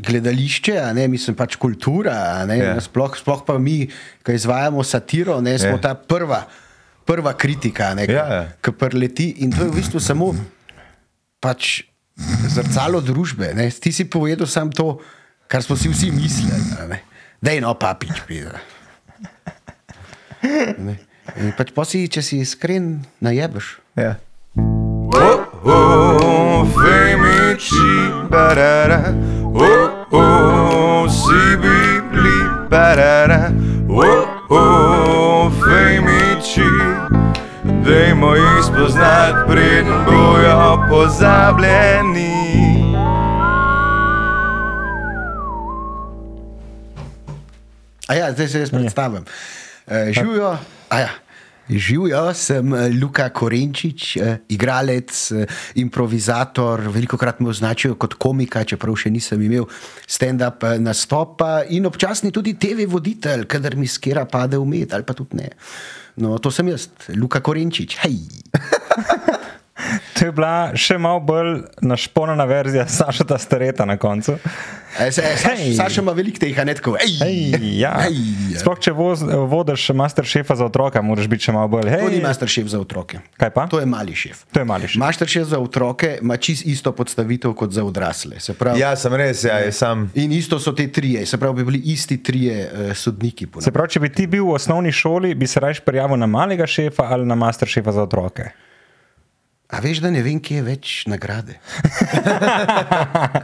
gledališče, a ne, mislim pač kultura, a ne, Ja. sploh, sploh pa mi, ki izvajamo satiro, ne, smo Ja. ta prva, prva kritika, ne, Ja, ja. ki preleti in to je v bistvu samo pač zrcalo družbe. Ne. Ti si povedal samo to, kar smo si vsi mislili. Da je no, papič, pide. Ne. In pač pa si, če si iskren, najebeš. Ja. Oh, oh, femici, barara. Oh, oh, si bibli, barara. Oh, oh, femici. Dajmo jih spoznati, preden bojo pozabljeni. A ja, zdaj se jaz predstavim. Uh, živijo, a ja. Živijo, sem eh, Luka Korenčič, eh, igralec, eh, improvizator, veliko krat me označijo kot komika, čeprav še nisem imel stand-up nastopa in občasni tudi TV voditelj, kadar mi skera pade v med ali pa tudi ne. No, to sem jaz, Luka Korenčič. Hej. To je bila še malo bolj našponjena verzija Saša Stareta na koncu. E, se, e, Saš, Hej. Saša ima veliko teh anekov. Ej, Ej, ja. Ej. Sploh če voz, vodiš Masterchefa za otroka, moraš biti še malo bolj. To ni Hej, masterchef za otroke. Kaj pa? To je mali šef. To je mali šef. Masterchef za otroke ima čist isto podstavitev kot za odrasle. Se pravi, Ja, sem res, ja, je sam. In isto so te trije, se pravi, bi bili isti trije uh, sodniki. po Se pravi, če bi ti bil v osnovni šoli, bi se raje prijavil na malega šefa ali na Masterchefa za otroke. A veš, da ne vem, kje je več nagrade.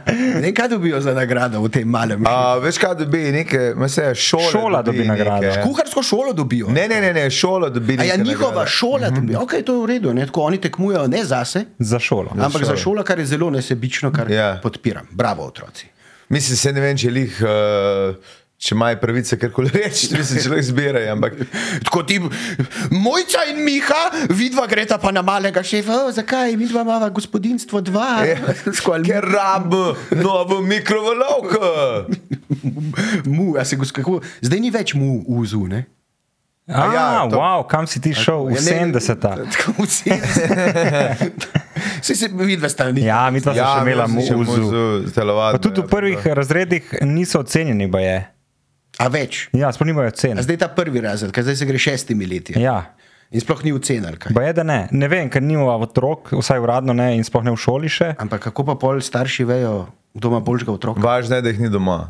ne vem, kaj dobijo za nagrado v tem malem. A, veš, kaj dobi, neke, ma se šola. Šola dobi nagrado. neke- Kuharsko šolo dobijo. Ne, ne, ne, ne, šola dobi. A ja, njihova nagrade. šola dobi. Okay, to je v redu, ne? tako oni tekmujejo ne zase, Za šolo. ampak za šolo, kar je zelo nesebično, kar Ja. podpiram. Bravo, otroci. Mislim, se ne vem, če jih. Uh, Če imajo pravice, kar koli reči, mislim, če lahko zbirajo. Ampak Tako ti, mojca in Miha, vidva greta pa na malega šefa. O, zakaj? Mi dva imamo gospodinstvo dva. Skoj, ker rabimo novo mikrovalovko. mu, a se kako, zdaj ni več mu v uzu, ne? A, ja, ja, to- wow, kam si ti šel? V Ja, ne, 70-ta. Tako v 70. Saj se vidva sta ni. Ja, mi smo ja, še imeli. Pa tudi v prvih razredih niso ocenjeni, ba je. A več. Ja, sploh nimajo A cen. zdaj ta prvi razred, zdaj se gre šestimi leti. Ja. In sploh ni ocenil je, da ne. Ne vem, ker nimamo otrok, vsaj uradno ne in sploh ne v šoli še. Ampak kako pa pol starši vejo, kdo ima boljšega otroka? Važno je, da jih ni doma.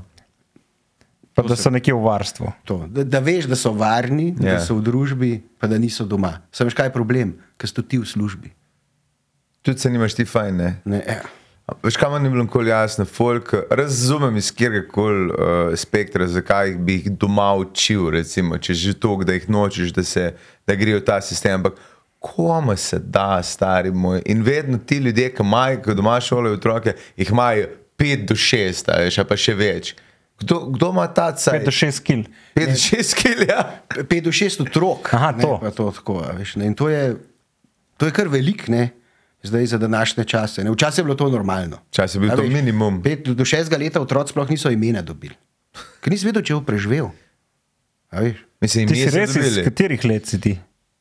Pa da so nekje v varstvu. To, da, da veš, da so varni, yeah. Ja. da so v družbi, pa da niso doma. Sam veš, kaj je problem, ker si ti v službi. Tudi se nimaš ti fajn. Ne? Ne, ja. Veš, kam ni bilo nikoli jasno, folk, razumem iz kjerkega koli uh, spektra, zakaj bi jih doma učil, recimo, če že to, da jih nočeš, da, se, da grejo v ta sistem. Ampak komu se da, stari moj. In vedno ti ljudje, ki imajo, ki doma šolajo otroke, jih imajo 5 do 6, a veš, pa še več. Kdo, kdo ima ta cajt? 5 do 6 kil. 5 do 6 kil, ja. Pet do šest otrok. Aha, ne, to. pa to, tako, a veš, ne, in to je, to je kar velik, ne? Zdaj za današnje čase. Ne? Včasih je bilo to normalno. Včasih je bil to minimum. Pet do šestega leta otroci sploh niso imena dobili. Ker nisi vedel, če bo preživel. Veš? Mislim, Ti mi si res iz dobili. katerih let si ti?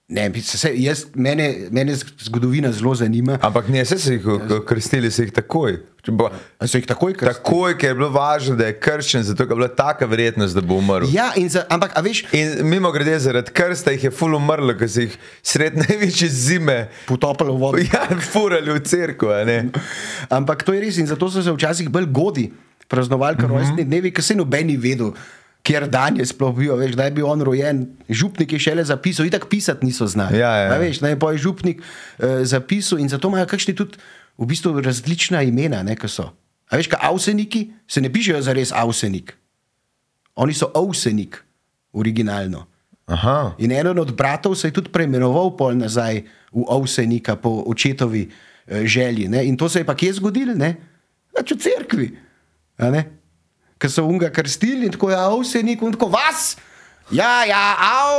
Ne, se, se, jaz, mene, mene zgodovina zelo zanima. Ampak ne, vse so jih k- krstili, so jih takoj. Bo- so jih takoj krstili? Takoj, ker je bilo važno, da je krščen, zato je bila taka verjetnost, da bo umrl. Ja, in za, ampak veš, In mimo grede, zaradi krsta jih je ful umrlo, ker so jih sred največje zime potopalo v vodo. ja, furali v ne. Ampak to je res in zato so se včasih bolj godi praznovali, ker mm -hmm. rojstni dnevi, ker se nobeni vedel. Kjer dan je sploh bil, veš, da je bil on rojen, župnik je šele zapisal, in tako pisati niso znali. Ja, ja. A Veš, da je pa je župnik uh, zapisal in zato imajo kakšni tudi v bistvu različna imena, ne, ki so. A veš, kaj avseniki se ne pišejo za res avsenik. Oni so avsenik, originalno. Aha. In eden od bratov se je tudi preimenoval pol nazaj v Ovsenika po očetovi eh, želji. Ne? In to se je pa kje zgodilo? Ne? Pač v cerkvi. Ker so unga krstili in tako je Ovsenik in tako vas. Ja, ja,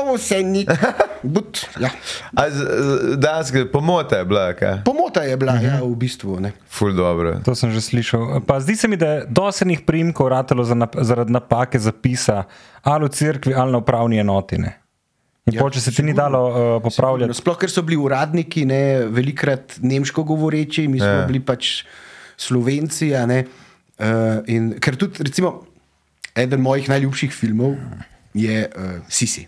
Ovsenik. But, ja. Danes pomota je bila, kaj? Pomota je bila ja, v bistvu. Ne? Ful dobro. To sem že slišal. Pa zdi se mi, da je dosenih primkov ratelo za nap zaradi napake zapisa ali v cerkvi ali na upravni enoti. Ne. Ja, ja, če se ti ni dalo uh, popravljati, Sploh, ker so bili uradniki, ne, velikrat nemško govoreči, mi smo Ja. ja. bili pač slovenci. a ne. Uh, in, ker tudi, recimo, eden mojih najljubših filmov je uh, Sisi.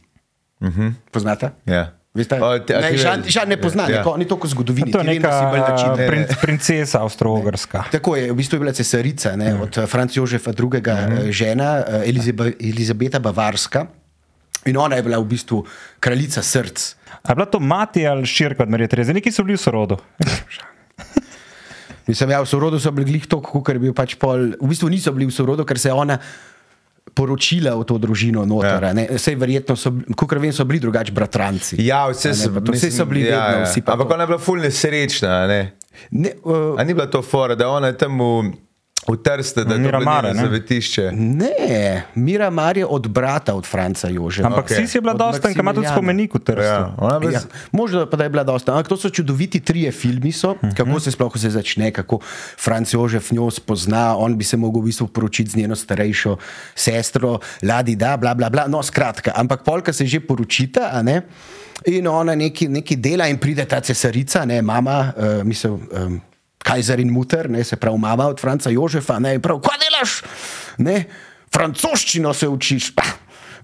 Uh Mhm. -huh. Poznate? Ja. Veste, O, a ne, žan, žan ne pozna, Ja. ja. neko, ni toliko zgodovini. To je vem, neka način. prin, princesa avstro-ogrska. Tako je, v bistvu je bila cesarica ne, od eh, Franca Jožefa II. Uh -huh. žena Elizabe, Elizabeta Bavarska. In ona je bila v bistvu kraljica src. A je bila to mati ali širka od Marije Tereze? Neki so bili v sorodu. Mislim, ja, v sorodu so bili glih to, ker je bil pač pol. V bistvu niso bili v sorodu, ker se je ona poročila v to družino noter. Ja. Sej verjetno so, kot vem, so bili drugači bratranci. Ja, vse ne, so, to vse so bili ja, vedno, ja. vsi pa Ampak to. ona je bila fulno nesrečna, ne? Ne, uh, A ni bila to fora, da ona je tam v, v Trste, da je to bilo Miramare, njeno ne? zavetišče. ne, Mira Mar je od brata od Franca Jožefa. Ampak okay. si je bila dosta, ker ima tudi spomenik v Trstu. Ja, bila Ja, možno pa da je bila dosta. Ampak to so čudoviti trije filmi, so, uh -huh. kako se sploh vse začne, kako Franc Jožef njo spozna, on bi se mogel v bistvu poročiti z njeno starejšo sestro, Ladi, da, bla, bla, bla. No, skratka, ampak polka se že poročita, a ne. In ona neki, neki dela in pride ta cesarica, ne, mama, uh, mislim, um, Kajzer in Mutter, ne, se pravi mama od Franca Jožefa, ne, prav, kaj delaš? Ne, francoščino se učiš. Pa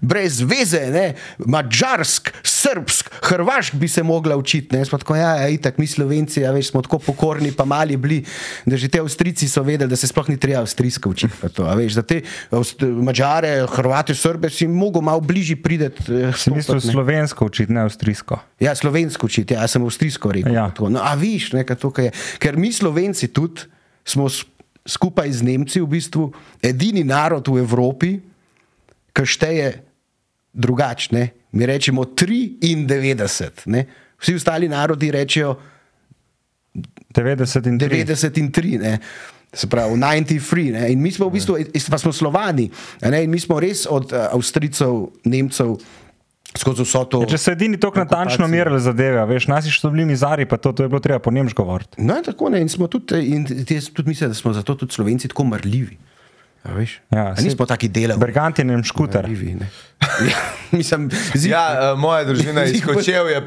brez veze, ne? mačarsk, srbsk, hrvašk bi se mogla učiti. Ne? Tako, ja, ja, itak, mi slovenci, ja, veš, smo tako pokorni, pa mali bili, da že te avstrici so vedeli, da se sploh ni treba avstrijsko učiti. To, a veš, da te mačare, hrvate, srbe si mogel malo bližje prideti. eh, Si mislil ne. slovensko učiti, ne avstrijsko. Ja, slovensko učiti, ja, sem avstrijsko rekel. Ja. Tako, No, a viš, nekaj tukaj je. Ker mi slovenci tudi smo skupaj z Nemci v bistvu edini narod v Evropi, ki šteje drugačne. Mi rečemo 93, ne? vsi ostali narodi rečejo 90 in 3. 90 in 3. Ne? Se pravi, 93, ne? in mi smo v bistvu, pa smo slovani, ne? in mi smo res od uh, Avstrijcev, Nemcev skozi vso to. Ja, Če so edini tako natančno merili zadeve, veš, nasi so bili mizari, pa to, to je bilo treba po nemško govoriti. No, in tako ne, in smo tudi, in jaz tudi mislim, da smo zato tudi slovenci tako mrljivi. Ja, A saj- nismo taki delavci. Bergant je nem škuter. Ne. Ja, mislim, zim, Ja, uh, moja družina iz Kočevja je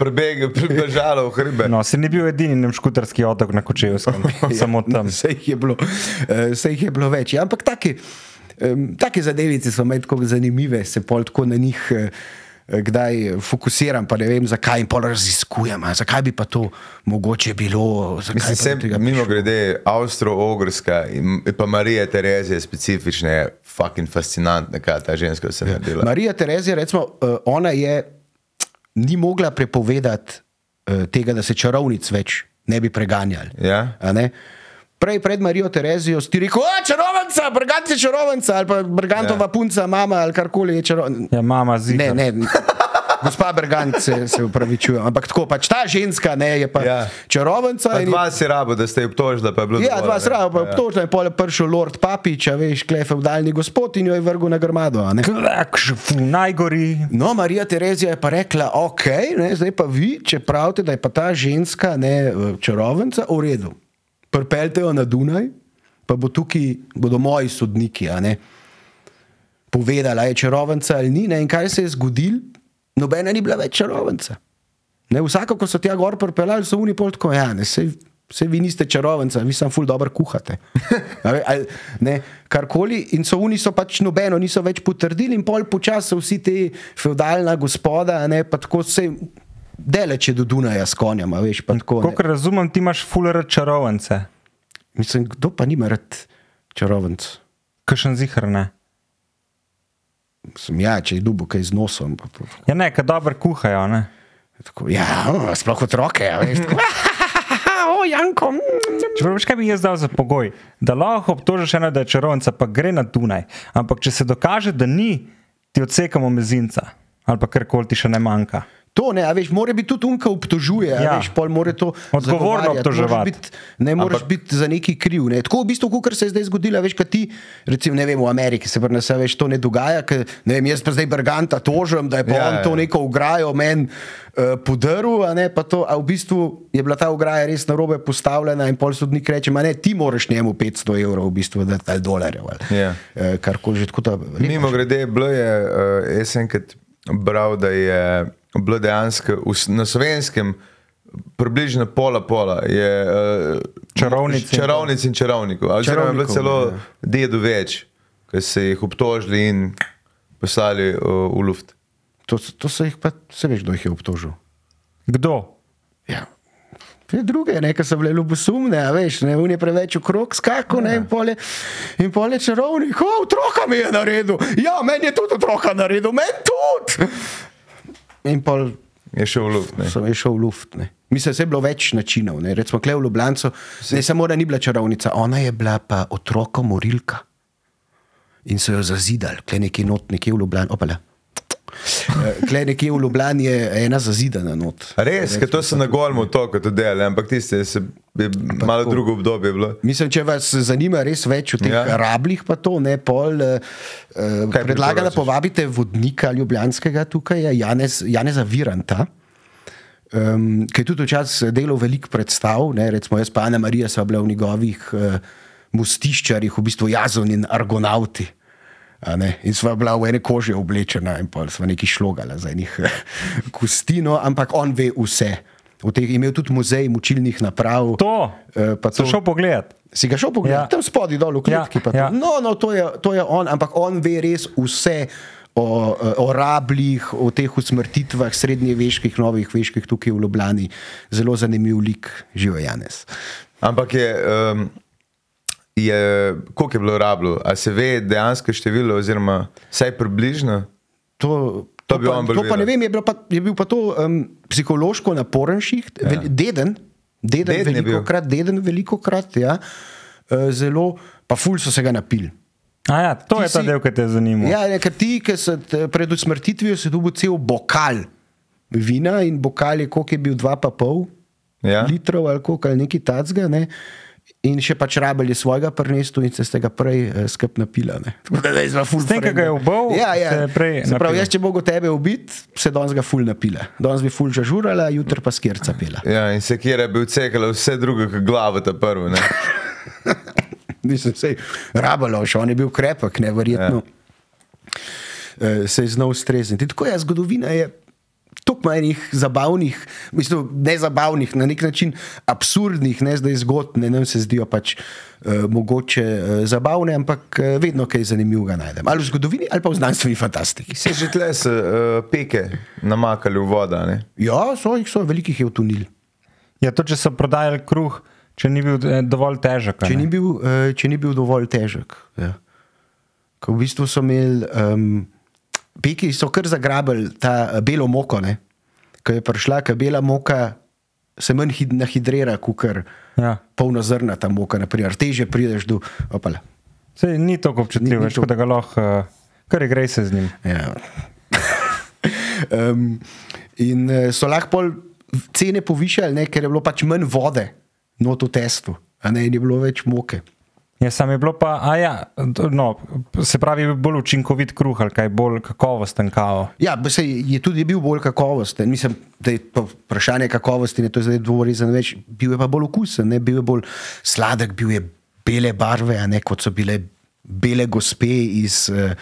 pribežala v hribe. No, se ni bil edini nem škuterski otok na Kočevskem, samo tam. Vse jih je bilo, uh, vse jih je bilo več. Ja, ampak take, um, take zadevice so meni tako zanimive, se pol tako na njih. Uh, Kdaj fokusiram, pa ne vem, zakaj in pol raziskujem, zakaj bi pa to mogoče bilo. Mislim, sem, mimo grede, Avstro-Ogrska in pa Marija Terezija je specifična, je fucking fascinantna, kaj ta ženska vse naredila. Marija Terezija, recimo, uh, ona je ni mogla prepovedati uh, tega, da se čarovnic več ne bi preganjali. Ja. Prej pred Marijo Terezijo si ti rekel, o, čarovnica, brgant je čarovnica, ali pa brgantova Ja. ja. punca, mama ali karkoli je čarovnica. Ja, mama zika. Ne, ne. Gospa Bergant se, se upravičuje, ampak tako pač ta ženska ne, je pa Ja. ja. čarovnica. Pa in- dva si rabo, da ste jo obtožili, pa je bilo. Ja, dovolj, dva ne. srava, pa Ja. obtožila je pole prišel Lord Papič, a veš, klefev daljni gospod in jo je vrgel na grmado. najgori. No, Marija Terezija je pa rekla, ok, ne, zdaj pa vi, če pravite, da je pa ta ženska ne, čarovnica, v redu. Pripeljte jo na Dunaj, pa bo tukaj, bodo moji sodniki, povedala, je čarovnica ali ni. Ne, in kaj se je zgodilo? Nobena ni bila več čarovnica. Ne, vsako, ko so tja gor pripeljali, so oni pol tako, ja, ne, sej, sej vi niste čarovnica, vi sam ful dobro kuhate. Ali, ne, karkoli. In so oni so pač nobeno, niso več potrdili, in pol počasi so vsi ti feudalna gospoda, ne, pa tako se deleče do Dunaja s konjem, veš, tako. Kolikor razumem, ti imaš fuler čarovnice. Mislim, kdo pa nima rad čarovnic? Kakšen zihar ne. Sem ja, če je dubo kaj z nosom. Pa, pa, Ja, ne, kad dobro kuhajo, ne. tako, ja, o, sploh otroke, a veš. Tako, o, Janko. mm, Čeprav veš, kaj bi jaz dal za pogoj? Da lahko obtožiš eno, da je čarovnica, pa gre na Dunaj. Ampak če se dokaže, da ni, ti odsekamo mezinca ali pa karkoli ti še ne manjka. To ne, a veš, mora biti tudi unka obtožuje, ja. Ja. veš, pol mora to Odgovorno obtoževati. Biti, ne moreš Ampak- biti za neki kriv. Ne. Tako v bistvu, kot se je zdaj zgodilo, veš, kaj ti, recimo, ne vem, v Ameriki se a veš, to ne dogaja, ker, ne vem, jaz pa zdaj Berganta tožim, da je pa Ja, ja, on ja. to neko ograjo meni uh, podaril, a ne, pa to, a v bistvu je bila ta ograja res na robe postavljena in pol sodnik reče, ma ne, ti moraš njemu 500 evrov, v bistvu, da ali dolarjev, ali Ja. uh, karkoli že tako ta. Mimo grede, bilo je, uh, jaz enkrat bral, da je bilo dejansko v na slovenskem približno pola pola je uh, Čarovnic in- čarovnic in čarovnikov. Oziroma je bilo celo ja. dedu več, ki so jih obtožili in poslali uh, v luft. To, to so jih pa, se veš, kdo jih je obtožil. Kdo? Ja. Te druge, ne, ki so bile ljubosumne, a veš, ne, on je preveč okrog skakal, ne, in pole, in pole čarovnik, o, otroka mi je naredil, ja, meni je tudi otroka naredil, meni tudi. In pol Je šel v luft. Ne. sem je šel v luft. Ne. Mislim, da je bilo več načinov. Ne. Recimo, kle v Ljubljano, ne samo, da ni bila čarovnica, ona je bila pa otroka morilka. In so jo zazidali, kle nekje not, nekje v Ljubljani. Opala. Kle nekje v Ljubljani je ena zazidana not. Res, ker to so na golmu to, kot delali, ampak tiste se je malo tako. drugo obdobje bilo. Mislim, če vas zanima res več o teh Ja. rablih, pa to ne pol. Uh, Kaj predlagam, da povabite vodnika Ljubljanskega tukaj, je Janez, Janeza Viranta. Um, ki je tudi včasih delal veliko predstav, ne, recimo jaz pa Ana Marija sva bila v njegovih uh, mostiščarjih, v bistvu jazon in argonauti. In sva bila v ene kože oblečena in pa sva neki šlogala za enih kustino, ampak on ve vse. V teh je imel tudi muzej mučilnih naprav. To, eh, pa sem šel pogledat. Si ga šel pogledat, Ja. tam spodaj dol v kletki. Ja, Ja, ja. ja. No, no to, je, to je on, ampak on ve res vse o, o rabljih, o teh usmrtitvah srednjeveških, novih veških tukaj v Ljubljani. Zelo zanimiv lik, živo Janes. Ampak je, um, je koliko je bilo rablo? A se ve dejansko število, oziroma vsaj približno? To, To bi pa, to pa ne vem, je, pa, je bil pa to um, psihološko naporen šiht, ja. deden, deden, Deden bil. veliko krat, deden veliko krat, ja, uh, zelo, pa ful so se ga napili. A ja, to Ti je ta si- del, ki te zanima. Ja, ne, ker ti, ki se t- pred usmrtitvijo se dobil cel bokal vina in bokal je, koliko je bil, dva pa pol Ja. litrov ali koliko ali nekaj tacga. Ne? In še pač rabelj je svojega prnestu in se ste ga prej uh, skrb napila. Ne? Tako da zdaj sva ful ki ga je ubal, ja, ja. se je Se pravi, jaz, če mogo tebe ubiti, se danes ga ful napila. Danes bi ful žažurala, jutri pa skirca pila. Ja, in se kjer je bil cekala vse drugo, kot glavo ta prvo. Ne? Nisem se rabalo, še on je bil krepek, neverjetno. Ja. Se je znal strezniti. Tako je, zgodovina je. Tukaj ima enih zabavnih, mislim, ne zabavnih, na nek način absurdnih, ne zdaj zgodb, ne nam se zdijo pač uh, mogoče uh, zabavne, ampak uh, vedno kaj zanimivega najdem. Ali v zgodovini, ali pa v znanstveni fantastiki. Se že tle so uh, peke namakali v voda. Ne? Ja, so jih, so velikih je utonili. Ja, to, če so prodajali kruh, če ni bil eh, dovolj težek. Če ni bil, uh, če ni bil dovolj težek. Ja. Ko v bistvu so imeli, um, peki so kar zagrabili ta eh, belo moko, ne? ko je prišla, ker bela moka se manj hid, nahidrira, kot Ja. polnozrnata moka, naprimer. teže prideš do opala. Sej, ni tako občutljiv, Ni- ni več, da ga lahko, uh, kar je grej se z njim. Ja. um, in eh, so lahko cene povišali, ne, ker je bilo pač manj vode not v testu, ne in je bilo več moke. Ja, sam je bilo pa, a ja, no, se pravi, bolj učinkovit kruh ali kaj bolj kakovosten kavo. Ja, sej je tudi bil bolj kakovosten. Mislim, da je to vprašanje kakovosti, ne to je zdaj dvorizen več. Bil je pa bolj okusen, ne? bil je bolj sladek, bil je bele barve, ne kot so bile bele gospe iz. Uh,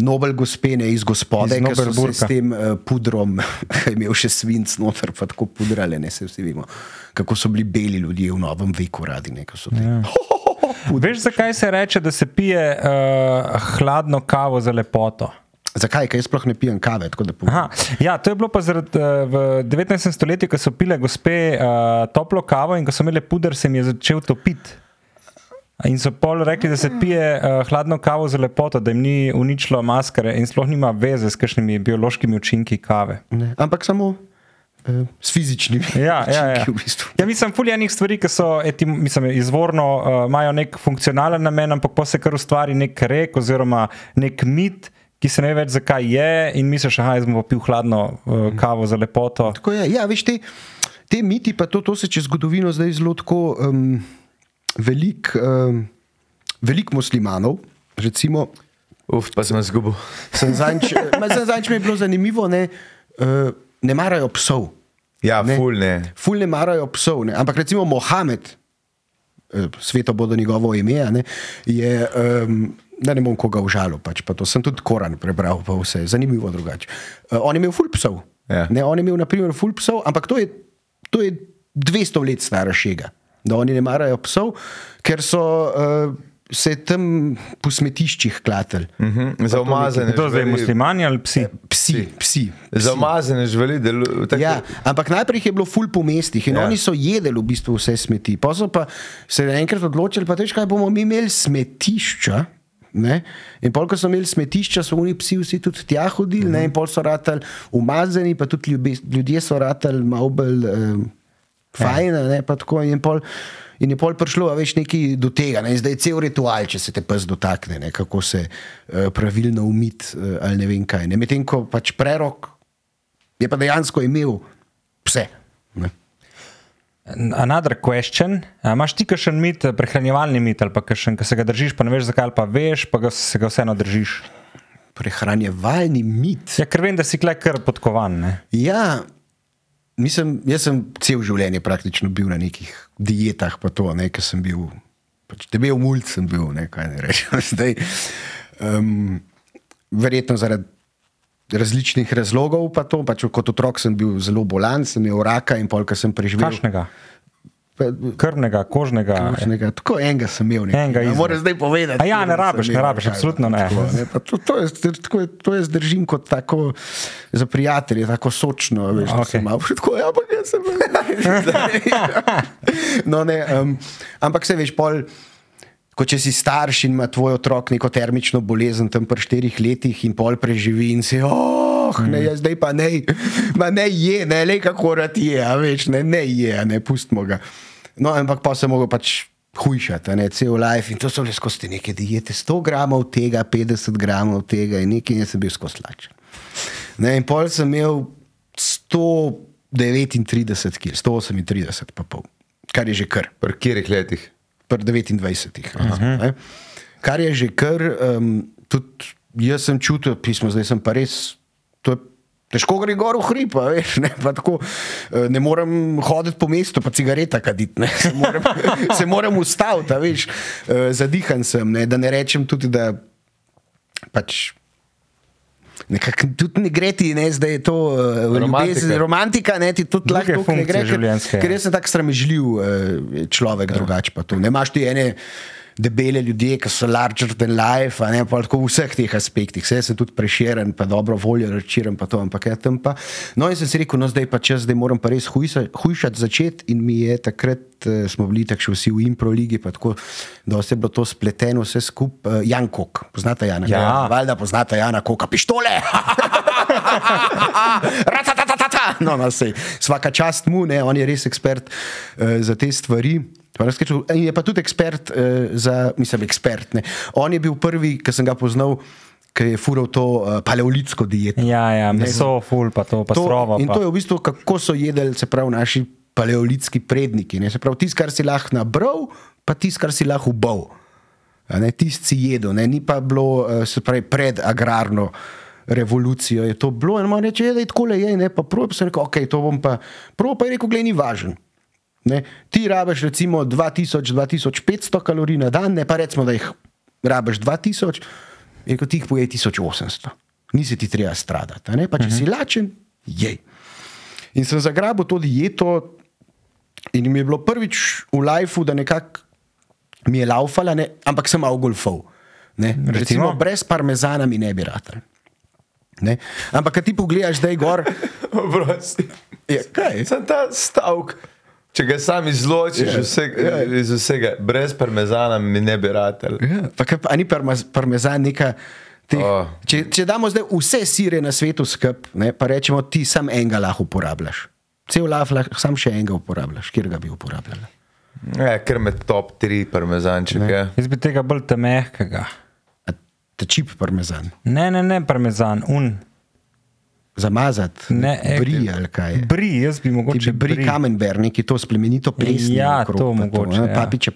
Nobel gospe, ne iz gospode, ki so se s tem uh, pudrom, ki je imel še svinc noter, pa tako pudrale, ne se vsi vemo, kako so bili beli ljudje v novem veku radi. Ne, ko so te- Ja. Veš, zakaj se reče, da se pije uh, hladno kavo za lepoto? Zakaj? Ker jaz sploh ne pijem kave. Aha, ja, to je bilo pa zaradi, uh, v 19. stoletju, ko so pile gospe uh, toplo kavo in ko so imele puder, se jim je začel topiti. In so pol rekli, da se pije uh, hladno kavo za lepoto, da jim ni uničilo maskare in sploh nima veze s kakšnimi biološkimi učinki kave. Ne, ampak samo s fizičnimi. Ja, ja, ja. v bistvu. ja mislim, fuljanih stvari, ki so etim, mislim, izvorno uh, imajo nek funkcionalen namen, ampak pa se kar ustvari nek rek oziroma nek mit, ki se ne ve več, zakaj je, in misliš, da je pil hladno uh, kavo za lepoto. Tako je. Ja, veš, te, te miti, pa to, to se čez zgodovino zdaj zelo tako um, veliko um, velik muslimanov. Recimo, Uf, pa sem zgubil. sem zadnjič, ma, zdaj zadnjič mi je bilo zanimivo, ne, uh, ne marajo psov. Ja, Ne. ful ne. Ful ne marajo psov. Ne. Ampak recimo Mohamed, eh, sveto bodo njegovo ime, ne, je. Um, Da ne bom koga užalil, pač, pa to sem tudi Koran prebral, pa vse zanimivo drugače. Uh, on je imel ful psov. Ja. Ne, on je imel, na primer, ful psov, ampak to je to je 200 let stara šega, da oni ne marajo psov, ker so uh, se tam po smetiščih klatili. Mhm. Za umazane Kdo zdaj, živali- muslimani ali psi? Psi, psi. Za umazane živali delujejo tako. Ja, ampak najprej je bilo ful po mestih in Ja. ja. oni so jedli v bistvu vse smeti. Pa so pa se enkrat odločili, pa tež kaj bomo mi imeli smetišča. Ne? In pol, ko so imeli smetišča, so oni psi vsi tudi tja hodili, ne? in pol so ratali umazani, pa tudi ljube, ljudje so ratali malo bolj um, fajn. Ne? pa tako, In, pol, in je pol prišlo veš, nekaj do tega. Ne? In zdaj je cel ritual, če se te pes dotakne, ne? kako se uh, pravilno umiti uh, ali ne vem kaj. Medtem ko pač prerok je pa dejansko imel vse. Ne? Another question. A imaš ti kakšen mit, eh, prehranjevalni mit ali pa kakšen, ki se ga držiš, pa ne veš zakaj, pa veš, pa ga, se ga vseeno držiš? Prehranjevalni mit. Ja, ker vem, da si klej kar podkovan. Ne? Ja, mislim, jaz sem cel življenje praktično bil na nekih dietah, pa to, ne, ker sem bil, pač debel mulj sem bil, ne, kaj ne rečem. Zdaj, um, verjetno zaradi različnih razlogov, pa to, pač kot otrok sem bil zelo bolan, sem imel raka in polka sem preživel. Kakšnega? Krvnega, kožnega. Kakšnega, tako enega sem imel. Enega ne. Moram zdaj povedati. A ja, ne rabiš, ne rabiš, absolutno ne. tako, ne, To, to, jaz, tako, to jaz držim kot tako za prijatelje, tako sočno. Veš, okay. Malo tako, ja, ampak jaz sem. no, ne, um, ampak se veš, pol. Ko če si starš in ima tvoj otrok neko termično bolezen tam pri štirih letih in pol preživi in si, oh, ne, jaz zdaj pa ne, ma ne je, ne, le kako rad je, a veš, ne, ne je, ne, pustimo ga. No, ampak pa se mogo pač hujšati, ne, cel life in to so le skozi te neke diete, 100 gramov tega, 50 gramov tega in nekaj, in jaz sem bil skozi lačen. Ne, in pol sem imel 139 kg, 138 pa pol, kar je že kar Pri katerih letih? pri 29. Uh -huh. Kar je že kar, um, tudi jaz sem čutil, pismo, zdaj sem pa res. To je Težko gre gor v hrib, veš, ne, pa tako, eh, ne morem hoditi po mestu, pa cigareta kaditi, ne, se morem, se morem ustaviti, veš, eh, zadihan sem, ne, da ne rečem tudi, da pač Nekako tudi ne gre ti, ne, zdaj je to uh, Romantika. romantika, ne ti tudi Druge lahko ne gre, ker, ker jaz sem tak sramežljiv uh, človek, drugače pa to. Ne imaš ti ene debele ljudje, ki so larger than life, ne pa tako v vseh teh aspektih. Vse sem tudi preširen, pa dobro voljo rečiram, pa to, ampak ja tam pa. No in sem si rekel, no zdaj pa čas, zdaj moram pa res hujsa, hujšati začeti in mi je takrat, uh, smo bili tako še vsi v impro ligi, pa tako, da je bilo to spleteno vse skupaj. Uh, Jan Kok, poznate Jana? Ja. Valjda poznate Jana Koka, pištole! Ratatatatata! No, no, sej, svaka čast mu, ne, on je res ekspert uh, za te stvari. In Je pa tudi ekspert uh, za, mislim, ekspert. Ne. On je bil prvi, ki sem ga poznal, ki je fural to uh, paleolitsko dieto. Ja, ja, meso, ful, pa to, pa To, strovo. in Pa. to je v bistvu, kako so jedli, se pravi, naši paleolitski predniki. Ne? Se pravi, tisto, kar si lahko nabral, pa tisto, kar si lahko ubal. Tisti si jedel, ne? ni pa bilo, eh, se pravi, pred agrarno revolucijo je to bilo. In reče, "Ja, da je tako le je, ne? pa pa sem rekel, ok, to bom pa. Prav pa je rekel, gledaj, ni važen. Ne? Ti rabiš recimo 2000-2500 kalorij na dan, ne pa recimo, da jih rabiš 2000, je kot jih poje 1800. Nisi ti treba stradati. ne? Pa če uh -huh. si lačen, jej. In sem zagrabil to dieto, in mi je bilo prvič v lifeu, da nekako mi je laufala, ne? ampak sem malo golfov. Ne? Recimo, Recimo? brez parmezana mi ne bi ratal. Ne? Ampak, kad ti pogledaš zdaj gor, Oprosti. je, kaj? Sem ta stavek. Če ga sam izločiš Ja, yeah, vse, ja. yeah. iz vsega, brez parmezana mi ne bi ratel. Ja, pa, kaj a ni parmez, parmezan neka. Teh, Oh. če, če damo zdaj vse sire na svetu skup, ne, pa rečemo, ti sam enega lahko uporabljaš. Cel laf lahko sam še enega uporabljaš, kjer ga bi uporabljal. Ja, ker me top 3 parmezanček. Ja. Jaz bi tega bolj temehkega. A Ta čip parmezan. Ne, ne, ne, parmezan, un. Zamazati, Ne, e, bri ali kaj. Bri, jaz bi Ti mogoče bi bri kamembert, neki to splemenito plesni. Ja, okrog, to mogoče, ne, ja. Papiče.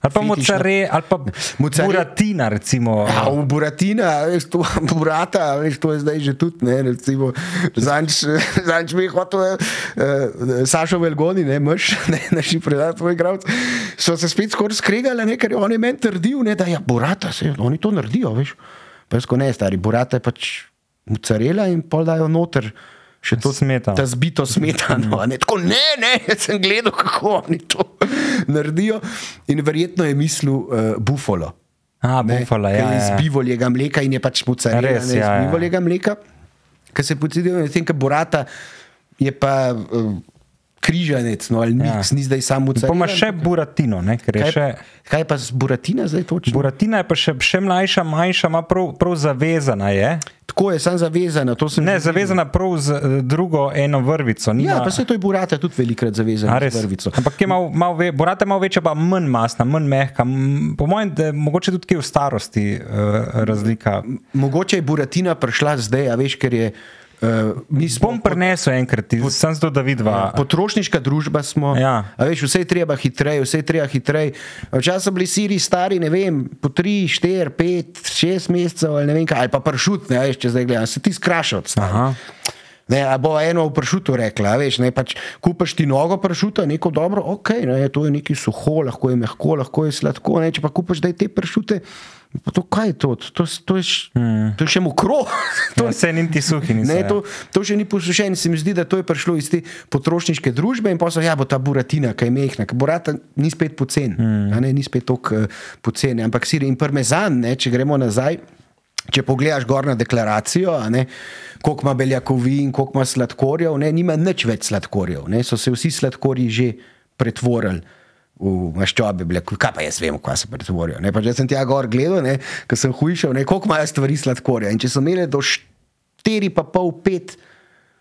Ali pa mocarela, ali pa Mozzare- buratina, recimo. Ja, v Buratina, veš, to, burata, veš, to je zdaj že tudi, ne, recimo, zanč, mi je hotel, uh, Sašo Velgoni, ne, mrš, ne, naši predati, tvoj igralec, so se spet skoraj skregali, ne, ker on je meni trdil, ne, da je burata, se, oni to naredijo, veš. Pa jaz ko ne, stari, burata je pač mocarela in pol dajo noter Še to Smetano. Ta zbito smetano. Ne, tako ne, ne, jaz sem gledal, kako oni to naredijo. In verjetno je mislil uh, bufalo. A, ne, bufala, ker ja. je iz ja. bivoljega mleka in je pač mocarela Res, ne, iz ja, ja. bivoljega mleka. Ker se pocidijo, medtem ko burata je pa uh, križanec, no, ali ja. ni zdaj samo Pa mocarela. ima še buratino, ne, ker je Kaj, še. kaj pa z buratina zdaj točno? Buratina je pa še, še mlajša, manjša, ima prav, prav zavezana. Je. Tako je, sem zavezana. sem Ne, že zavezana prav z eh, drugo eno vrvico. Nima, Ja, pa se to je burata tudi velikrat zavezana z vrvico. Ampak je malo, malo ve, borata je malo večja, pa manj masna, manj mehka. Po mojem, da je mogoče tudi kje v starosti uh, razlika. Mogoče je buratina prišla zdaj, a veš, ker je. Uh, mi smo Bom prenesel enkrat, sem zato, da vidva. Potrošniška družba smo. Ja. Veš, vse je treba hitreje, vse je treba hitreje. Včasih so bili siri stari, ne vem, po 3, 4, 5, 6 mesecev ali ne vem kaj, ali pa pršut, ne veš, če zdaj gledam, se ti skrašati. Ne, a bo eno v pršutu rekla, veš, ne, pač kupaš ti nogo pršuta, neko dobro, ok, ne, to je neki suho, lahko je mehko, lahko je sladko, ne, če pa kupaš zdaj te pršute, pa to kaj je to, to, to, je, š- to je še mokro. To se niti suhi niso. Ne, ja. to, to še ni posušeno, se mi zdi, da to je prišlo iz te potrošniške družbe in so, ja, bo ta buratina, kaj mehna, burata ni spet pocen, mm. ne, ni spet tako uh, pocen, ampak sir in parmezan, ne, če gremo nazaj. Če pogledaš gor na deklaracijo, ne, koliko ima beljakovin, koliko ima sladkorjev, ne, nima nič več sladkorjev. Ne, so se vsi sladkorji že pretvorili v maščobe, beljakovin. Kaj pa jaz vem, kaj se pretvorijo. Ne, če sem tja gor gledal, ko sem hujšal, ne, koliko imajo stvari sladkorja. In če so imeli do 4,5-5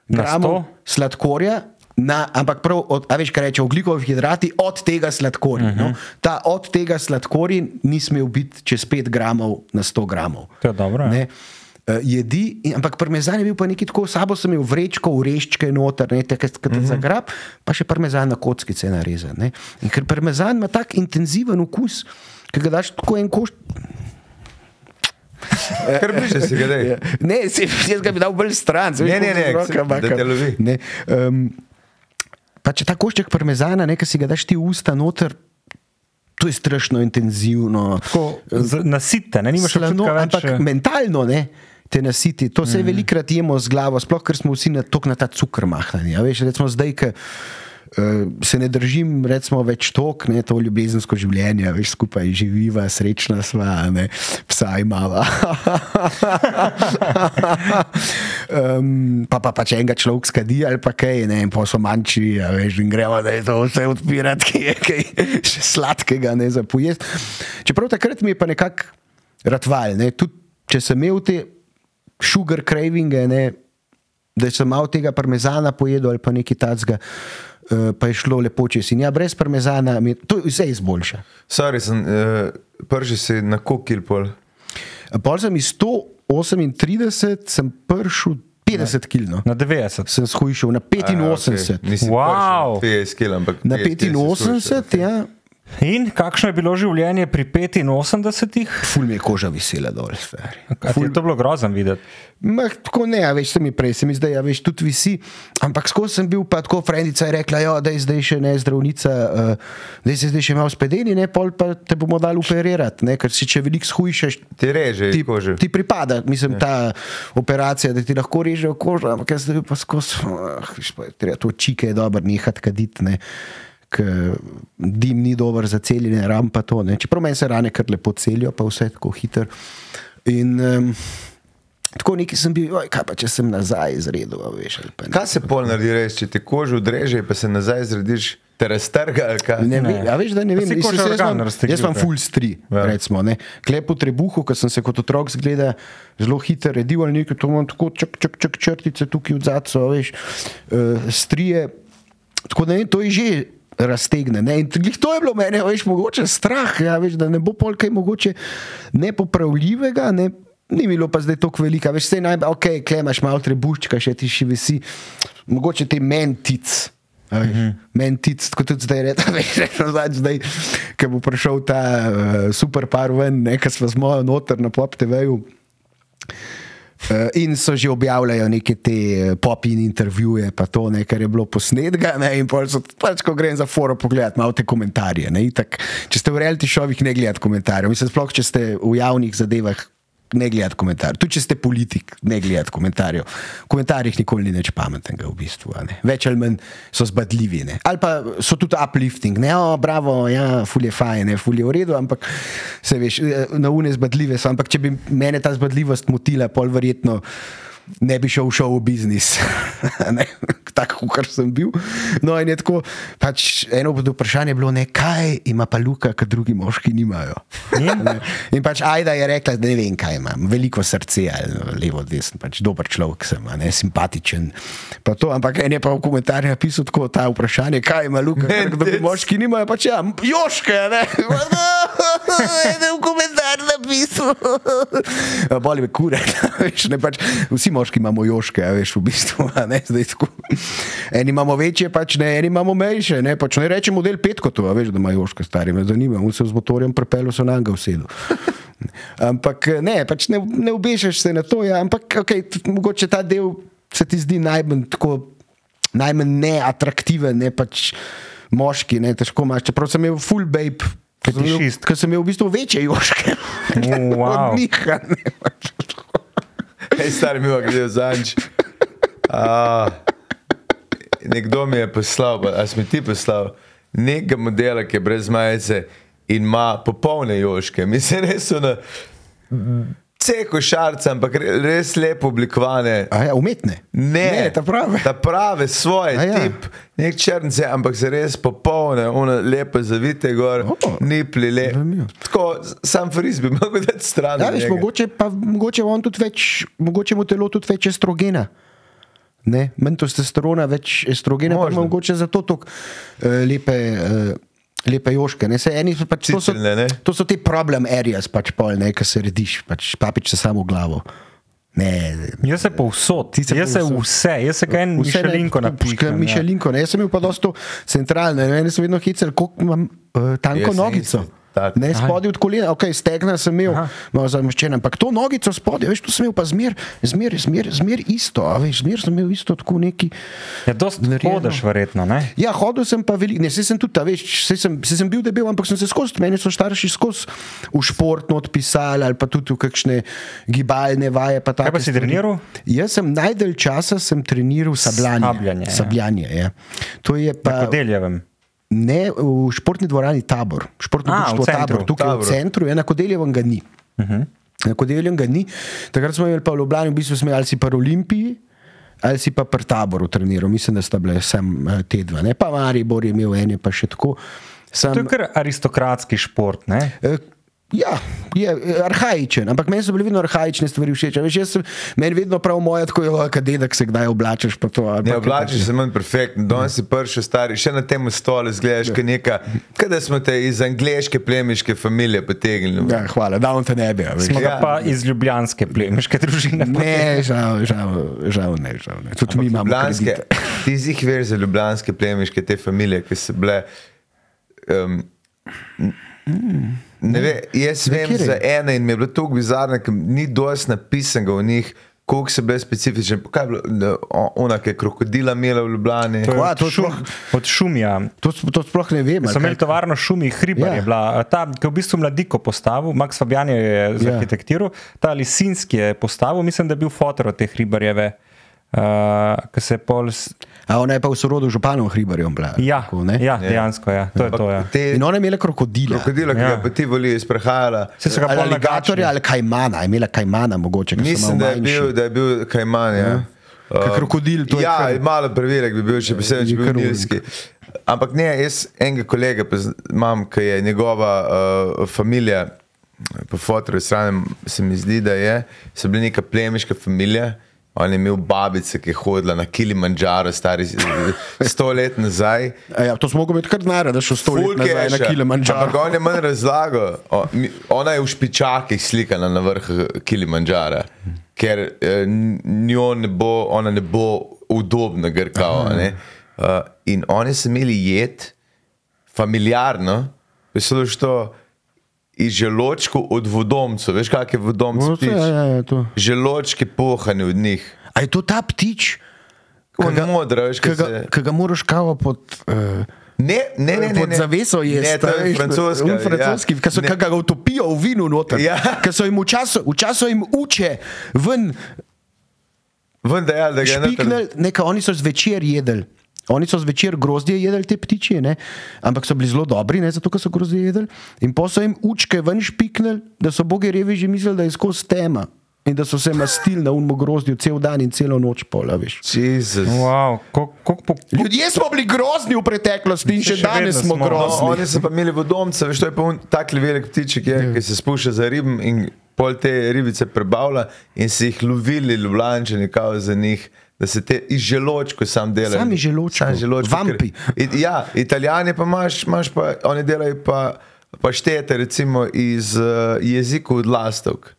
Na gramov 100? sladkorja. Na, ampak prav, od, a veš, kaj reče, ogljikovi hidrati od tega sladkorja. Uh -huh. no? Ta od tega sladkorja ni smel biti čez 5 gramov na 100 gramov. To je dobro, ja. Ne? Uh, jedi, in, ampak parmezan je bil pa nekaj tako, sabo sem imel vrečko, ureščke noter, ne, te, ki te uh -huh. zagrab, pa še parmezan na kockice narezan. Ne. In ker parmezan ima tak intenziven okus, ki ga daš tako en koš. Kar bliže si ga. Ja. Ne, jaz ga bi dal bolj stran, se Ne, veš, ne, ne, koliko z roka da te makam. lovi. Ne, um, pa če ta košček parmezana, ne, ki si ga daš ti v usta noter, to je strašno intenzivno. Tako, Nasite, ne nimaš Slano, več. ampak eh, mentalno ne. Te nasiti, to se mm. velikrat jemo z glavo, sploh ker smo vsi na, tok na ta cukor mahnjeni. Veš, recimo zdaj, uh, se ne držim recimo, več tok, ne to ljubezensko življenje, veš, skupaj živiva, srečna sva, ne, psa imava. um, pa pa pač enega človek skadi ali pa kaj, ne, pa so manjši, a veš, in gremo, da je to vse odpirati, ki je kaj še sladkega, ne za pojesti. Čeprav takrat mi je pa nekako ratval, ne, tudi če sem imel te sugar cravinge, ne, da sem malo tega parmezana pojedel ali pa nekaj tacga. Uh, pa je šlo lepo čez. In ja, brez parmezana, mi, to vse izboljša. Sorry, sem, uh, prži si na kokil pol. Pol sem iz 138, sem prišel 50 kg. No. Na 90. Sem shujšal na 85. Okay. Nisi Wow. 50 kg, ampak Na 50 si skušal, 85, ja. In kakšno je bilo življenje pri 85? Ful mi je koža visela dol. ti je to bilo grozno videti? Mah, tako ne, a veš, se mi prej, se mi zdaj, a veš, tudi visi. Ampak skozi sem bil pa tako, frendica je rekla, jo, da je zdaj še ne zdravnica, uh, da se zdaj še malo spedeni, ne, pol pa te bomo dali operirati, ne, ker si če veliko shujšaš, Ti reže ti, kožo. ti pripada, mislim, ta operacija, da ti lahko režejo kožo, ampak jaz zdaj pa skozi, ah, viš, pa je treba to čike je dobro nehati kaditi, ne. Ker Dim ni dober za celjenje, ram pa to. Ne. Čeprav meni se rane kar lepo celijo, pa vse tako hitro. In um, tako neki sem bil, "Oj, kaj pa če sem nazaj izredel, a veš. ali pa ne." Kaj se pol naredi res, če ti kožo odreže, pa se nazaj zrediš, te raztrga kaj? Ne, Ne. vem, a veš, da ne vem, si jaz, koža jaz, imam, full stri, Ja. ja. recimo, ne. Klep po trebuhu, ko sem se kot otrok zgleda zelo hitro redil ali nekaj, to imam tako čak, čak, čak črtice tukaj v zadcu, veš, uh, strije. Tako da ne, vem, to je že raztegne. Ne? In to je bilo meni, veš, mogoče strah, ja, veš, da ne bo pol kaj mogoče nepopravljivega. Ne? Ni bilo pa zdaj tako velika, veš, vse najbolj, ok, klemaš malo trebuščka, še ti še visi, mogoče te mentic. Uh -huh. Meni ti, kot tudi zdaj, rečemo, zdaj, ki bo prišel ta uh, super par ven, nekaj smo z mojo noter na pop TV-ju. Uh, in so že objavljali neke te eh, pop-in intervjuje, pa to, ne, kar je bilo posnetka. Ne, in pol so, pač, ko grem za foro pogledati, malo te komentarje. Ne, itak, če ste v reality šovih, ne gledate komentarjev. Mislim, sploh če ste v javnih zadevah, ne gledati komentarjev. Tudi če ste politik, ne gledati komentarjev. V komentarjih nikoli ni nič pametnega, v bistvu. Več ali manj so zbadljivi. Ne. Ali pa so tudi uplifting, ne, o, bravo, ja, ful je fajn, ne, ful je v redu, ampak se veš, eh, na une zbadljive so. Ampak če bi mene ta zbadljivost motila, pol verjetno ne bi šel v šov biznis, tako kot sem bil. No, in je tako, pač eno od vprašanj je bilo, ne, kaj ima pa Luka, kar drugi moški nimajo. Ne. In pač Ajda je rekla, da ne vem, kaj imam, veliko srce, ali levo, desno, pač dober človek sem, a ne simpatičen. Pa to, ampak en je pa v komentarjih napisal tako ta vprašanje, kaj ima Luka, kar drugi moški nimajo, pač ja, joške, ne. En v komentar napisal. Boli me kure, ne pač vsi moški imamo joške, a veš, v bistvu, ne, zdaj tako. Eni imamo večje, pač ne, eni imamo manjše, ne, pač ne rečem model petko to, a veš, da ima joške stari, me zanima, on se z motorjem prepel, so na njega usedel. Ampak ne, pač ne, ne obešaš se na to, ja, ampak okay, mogoče ta del se ti zdi najmanj tako, najmanj neatraktiven, ne pač moški, ne, težko imaš, čeprav sem imel full babe. Ker sem, imel- v bistvu večje joške. wow. Od njih, ne, pač. Hej, stari mi je gledal zanč. A, nekdo mi je poslal, pa- a si mi ti poslal, nekega modela, ki je brez majice in ima popolne joške. Mislim, res so na vse košarce, ampak re- res lepo oblikovane. A ja, umetne. Ne, ne ta pravi. Ta prave, svoj A ja. tip, nek črnce, ampak se res popolne, one lepe zavite gor, O, ni plile. zanimivo. Tako, sam fris bi mogel dati stran. Ja, veš, mogoče, pa, mogoče, več, mogoče mu telo tudi več estrogena. Ne, manj testosterona, več estrogena, pa Možno. ima mogoče zato tako uh, lepe, uh, lepe joške. Ne, eni pač, to, so, Cicelne, ne? to so te problem areas, pač pol, ne, ki se rediš, pač papič se samo v glavo. Ne, Jaz se povsod, Ti se jaz se povsod. vse, jaz se kaj en mišelinko napišem. ja. Mišelinko, ne. Jaz sem bil pa dosto centralne, ne. Mene so vedno hecali, koliko imam uh, tanko Jaz sem nogico. isto, tak. Ne, spodaj od kolena, ok, stegna sem imel, Aha. malo zameščen, ampak to nogico spodaj, veš, to sem imel pa zmer, zmer, zmer, zmer isto, a veš, zmer sem imel isto tako neki. Ja, dosti hodeš, verjetno. Ne? Ja, hodil sem pa veliko, ne, saj sem tudi, a veš, saj sem, saj sem bil debel, ampak sem se skozi, meni so starši skozi v športno odpisali ali pa tudi v kakšne gibalne vaje. Pa Kaj pa si treniral? Jaz sem najdalj časa sem treniral sabljanje. Sabljanje, ja. sabljanje ja. To je pa. Po deljevem. Ne, v športni dvorani tabor, športno A, društvo centru. tabor, tukaj Tabor. v centru, je na Kodeljevem ga ni. Uh Mhm. -huh. Ga ni. Takrat smo imeli pa v Ljubljani, v bistvu smo imeli ali si pa v Olimpiji. Ali si pa pri taboru treniral, mislim, da sta bile sem eh, te dva, ne pa Maribor je imel ene, pa še tako. Sem, To je kar aristokratski šport. Ne? Ja, je eh, arhajičen, ampak meni so bile vedno arhajične stvari všeč. Veš, jaz sem, meni vedno prav moja, tako je, kadedek se kdaj oblačiš. pa to, Ne, kaj oblačiš se manj perfektno, danes si prši stari, še na tem stolu zgledaš, kot neka, kot da smo te iz angleške plemiške familije potegnili. Ja, hvala, da on te ne bi. Smo Ja. pa iz ljubljanske plemiške družine. Ne, žal, žal, žal ne. Žal ne. Tudi mi imamo Ljubljanske, kredite. ti zih veš za ljubljanske plemiške te familije, ki so bile. Um, ne ve, jaz vem katere? za ene in mi je bilo to bizarno, ker ni dosti napisanega v njih. Koliko so bile specifične, kaj je bilo, o- ona, ki je krokodila imela v Ljubljani. To je Kva, od, to šum, od šumija. To, to sploh ne vem. Imeli kaj. tovarno šumi, hribar Ja. je bila. Ta, ki je v bistvu mladiko postavil, Max Fabian je Ja. zarhitektiral, ta Lisinski je postavil, mislim, da je bil fotor od te hribarjeve. Uh, ki se je pol. A ona je pa v sorodu županom hribarjem bila. Ja, tako, ne? ja, dejansko je. To je to. Ja. Te In ona je imela krokodila. krokodila, ki Ja. pa ti volijo, sprehajala. Saj so ga Ali aligatorja ali kajmana, je imela kajmana mogoče. Mislim, da je bil, da je bil kajman. Ja. Ker krokodil, to je ja, kar- malo preverek bi bil, če bi se Je več bil nilski. Ampak ne, jaz enega kolega imam, ki je njegova uh, familija, po fotorju strani se mi zdi, da je, so bili neka plemiška familija. On je imel babice, ki je hodila na Kilimandžaro, stari sto let nazaj. A Ja, to smo mogli imeti kar denar, da še sto let nazaj na keša. Kilimandžaro. Ampak on je manj razlagal. Ona je v špičakih slikana na vrhu Kilimandžara, ker eh, njo ne bo, ona ne bo udobna grkava. Uh, in oni so imeli jed, familiarno, veselo što iz želočkov od vodomcev. Veš, kak je vodomc No, ja, ja, ja, to. Želočki pohani od njih. A je to ta ptič, On modra, veš, kaj ga, se... ki ga moraš kavo pod, uh, Ne, ne, ne, ne, Pod zaveso je Ne, to je francoska. Un francoski, ja. ki so kakega utopijo v vinu noter. Ja. Ker so jim včasih jim uče ven Ven da je, da ga je špiknili, nekaj oni so zvečer jedli. Oni so zvečer grozdje jedli, te ptiči, ne? ampak so bili zelo dobri, ne? zato ker so grozdje jedli. In pa so jim učke ven špiknili, da so bogi reveži mislili, da je skozi tema. In da so se mastili na unmo grozdju cel dan in celo noč pol, a veš. Wow, koliko po, Ljudje smo bili grozni v preteklosti in še Še danes smo smo. No, grozni. oni so pa imeli vodomce, veš, to je pa takli velik ptiček, je, ki se spušča za ribem in pol te ribice prebavlja in si jih lovili, ljubljančani, kao za njih. Da se te iz želočkov sam delajo. Sami želočkov. Sami želočkov, Vampi. ker- Ja, italijani pa imaš, imaš pa, oni delajo pa, pa štete recimo iz uh, jezikov od lastovk.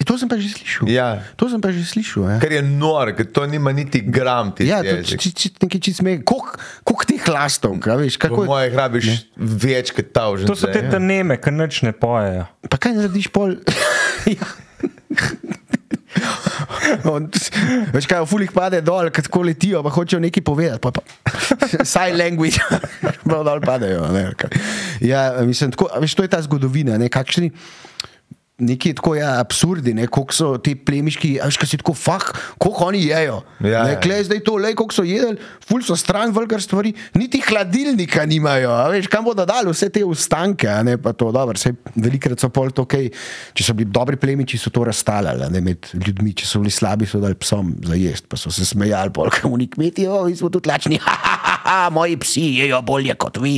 To sem pa že slišal. Ja. To sem pa že slišal. Ja. Kar je nor, ker to nima niti gram Ja, to jezik. je nekaj čist me. Koliko teh lastov, a veš, kako je. moje hrabiš več kot ta že. to so te neme, ki nič ne pojejo. Pa kaj narediš pol? ja. Veš kaj, v fulih pade dol, kad tako letijo, pa hočejo nekaj povedati. Pa, pa. Sign language, pa dol padejo. Ne, ja, mislim, tako, veš, to je ta zgodovina, ne, kakšni. Neki tako ja, absurdi, ne, koliko so ti plemiški, veš, kaj si tako, fah, koliko oni jejo. Ja, ne, ja. klej zdaj to, le koliko so jedli, ful so stran vlgar stvari, niti hladilnika nimajo, veš, kam bodo dali vse te ustanke, ne pa to, dobro, sej velikrat so pol to, okay, če so bili dobri plemiči, so to razstalali, ne med ljudmi, če so bili slabi, so dali psom za jesti, pa so se smejali, pol, kam oni kmeti, o, mi smo tudi lačni, ha, ha, ha, ha, moji psi jejo bolje kot vi.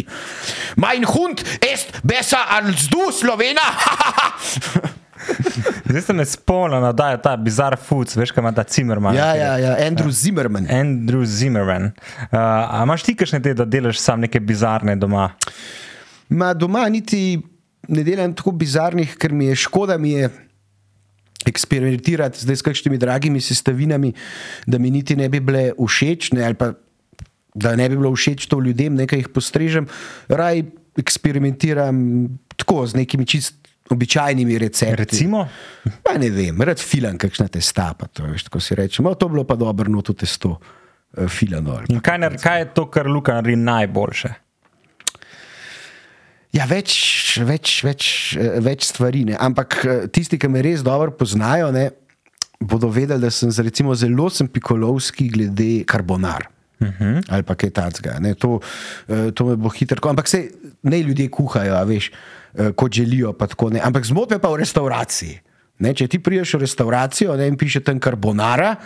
Mein hund est besser als du, Slovena, ha, ha, ha. Zdaj se me spomnim, da je ta bizar foods, veš, kaj ima ta Zimmerman. Ja, ja, ja, Andrew Zimmerman. Andrew Zimmerman. Uh, a imaš ti kakšne te, da delaš sam neke bizarne doma? Ma doma niti ne delam tako bizarnih, ker mi je škoda, mi je eksperimentirati zdaj s kakšnimi dragimi sestavinami, da mi niti ne bi bile všeč, ne, ali pa da ne bi bilo všeč to ljudem, nekaj jih postrežem. Raj eksperimentiram tako z nekimi čist običajnimi recepti. Recimo? Pa ne vem, rad filam kakšna testa, pa to veš, tako si rečemo. To je bilo pa dobro, no to testo eh, filano. In kaj, nar- kaj je to, kar Luka naredi najboljše? Ja, več, več, več, eh, več stvari. Ne. Ampak eh, tisti, ki me res dobro poznajo, ne, bodo vedeli, da sem recimo, zelo sem pikolovski glede karbonar. Uh -huh. Ali pa kaj takega. ne. To, eh, to me bo hitro. Ampak se ne ljudje kuhajo, veš, eh, kot želijo. Ampak zmotme pa v restavraciji. Ne, če ti priješ v restauracijo ne, in piše tam karbonara.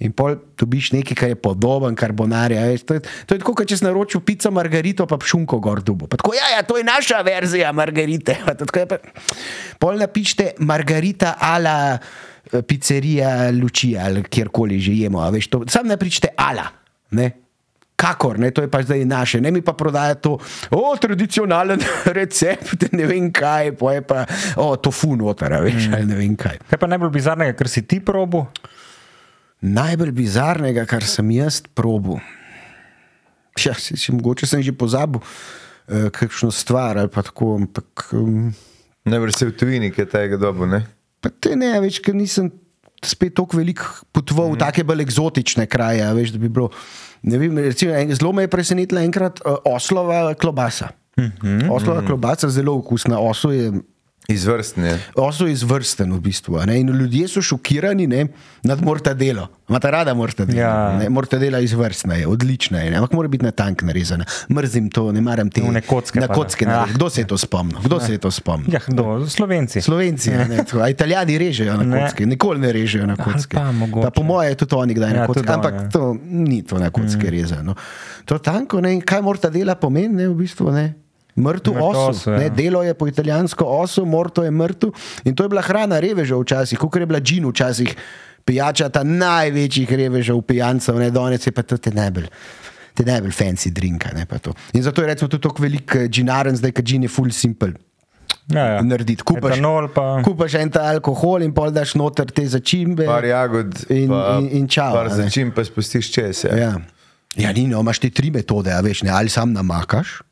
In pol dobiš nekaj, kar je podoben karbonari. veš, To je, to je tako, kot če si naročil pico margarito, pa šunko gor dubo. Pa Tako, ja, ja, to je naša verzija margarite. Pa tako je pa- Pol napišite margarita ala eh, pizzerija Lučija ali kjerkoli že jemo. Veš, to, sam ne pričite ala. Ne? Kakor, ne, to je pač zdaj naše, ne mi pa prodaja to, o, tradicionalen recept, ne vem kaj, pa je pa, o, tofu noter, a veš, mm. ali ne vem kaj. Kaj pa najbolj bizarnega, kar si ti probo? Najbolj bizarnega, kar sem jaz probil. Ja, si, si, mogoče sem že pozabil uh, kakšno stvar ali pa tako, ampak um, Najbrž se v tujini, ki je tega dobo, ne? pa te ne, več, ker nisem spet tako veliko potoval v take bolj eksotične kraje. Veš, bi bilo, vem, recimo, en, zelo me je presenetila enkrat uh, oslova klobasa. Uh -huh, oslova uh -huh. klobasa je zelo okusna, oslo je Izvrsten je. Oslo je izvrsten v bistvu. a ne, In ljudje so šokirani ne, nad mortadelo. Imate rada mortadelo? Ja. Ne, mortadela je izvrstna, je, odlična je, ne, ampak mora biti na tank narezana. Mrzim to, ne maram te One kocke Na ne. kocke. Ah. Ah. Kdo se je to spomnil? Kdo se je to spomnil? Ja, kdo? Slovenci. Slovenci, ne, tako, a italijani režejo na Ne. kocke, nikoli ne režejo na kocke. pa. Pa po moje je tudi oni kdaj na Ja, kocke, tudi on, ampak ja. to ni to na kocke mm. rezano. To tanko, ne, kaj mortadela pomeni, ne, v bistvu ne. Mrtev osu, ja. ne, delo je po italijansko osu, morto je mrtev. In to je bila hrana revežev včasih, kot je bila džin včasih, pijača ta največjih revežev, pijancev, ne, danes je pa to te najbolj. Te najbolj fancy drinka. Ne, pa to. in zato je recimo tudi tako velik eh, džinaren, zdaj, ker džin je full simple Ja, ja. narediti. Kupaš, Etanol pa. kupaš en ta alkohol in pol daš noter te začimbe. Par jagod In- pa, in- in čau, Par a ne. začim pa spustiš čez. Ja. Ja, ja ni, no, imaš te tri metode, a veš, ne, ali sam namakaš,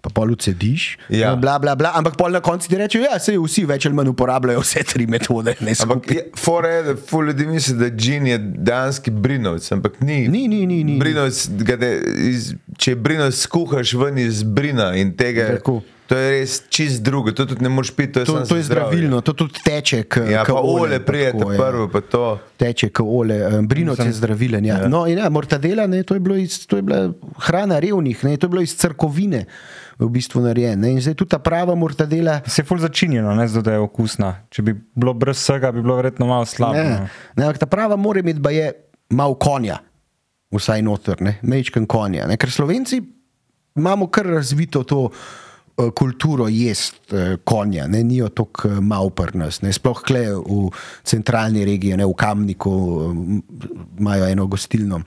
pa pol ucediš, Ja. bla, bla, bla, ampak pol na koncu ti rečejo, ja, se vsi več ali manj uporabljajo vse tri metode. Ampak je, je, da ful ljudi misli, da džin je dejanski brinovc, ampak ni. Ni, ni, ni, ni. Brinovc, ga de, iz, če brinovc skuhaš ven iz brina in tega, Tako. to je res čist drugo, to tudi ne moreš piti, to je, To, samo to je zdravilno, to tudi teče. K, Ja, k pa ole pa prijete ja. prvo, pa to. Teče kot ole, um, brinovci je zdravilen. Ja. Ja. No, in ja, mortadela, ne, to, je bilo iz, to je bila hrana revnih, ne, to je bilo iz crkovine v bistvu narejeno. ne. In zdaj tudi ta prava mortadela. Se je ful začinjeno, ne zato, da je okusna. Če bi bilo brez vsega, bi bilo verjetno malo slabo. Ne, no. ne, ampak ta prava mora imeti pa je malo konja, vsaj noter, ne, mečken konja. Ne, ker Slovenci imamo kar razvito to. eh, Kulturo jest eh, konja, ne, nijo tako malo prnas. Sploh kle v centralni regiji, ne, v Kamniku, eh, imajo eno gostilno,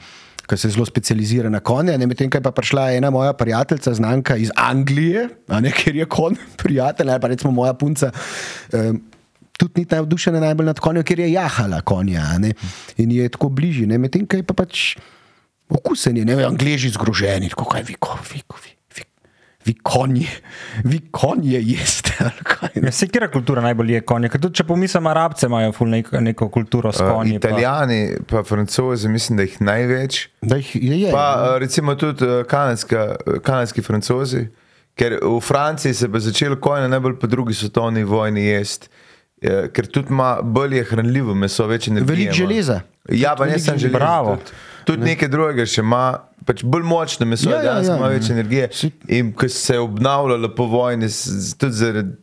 ki se zelo specializira na konje. Medtem ko je pa prišla ena moja prijateljica, znanka iz Anglije, ne, ker je konj prijatelj, ali pa recimo moja punca. eh, tudi ni navdušena najbolj nad konjem, ker je jahala konja ne, in je tako bližje. Medtem ko je pa pač okusen, je, ne vem, angliži zgroženi, tako kaj vi, ko- vi, ko- vi, vi, konje, vi konje jeste. ne. Ja, se kera kultura najbolj je konje? Ker tudi če pomislim, arabce imajo ful nek, neko kulturo s Uh, konji. pa- Italijani, pa francozi, mislim, da jih največ. Da jih je, je. Pa uh, recimo tudi uh, kanadska, uh, kanadski francozi, ker v Franciji se je pa začelo konje najbolj po drugi svetovni vojni jesti. eh, Ker tudi ima bolj je hranljivo meso, več energije. Veliko železa. Ja, pa ne samo železa. Bravo. Tudi, tudi nekaj drugega še ima, pač bolj močno meso, Ja, ja, ja, danes ja. ima več energije. In ko se je obnavljalo po vojni, tudi zaradi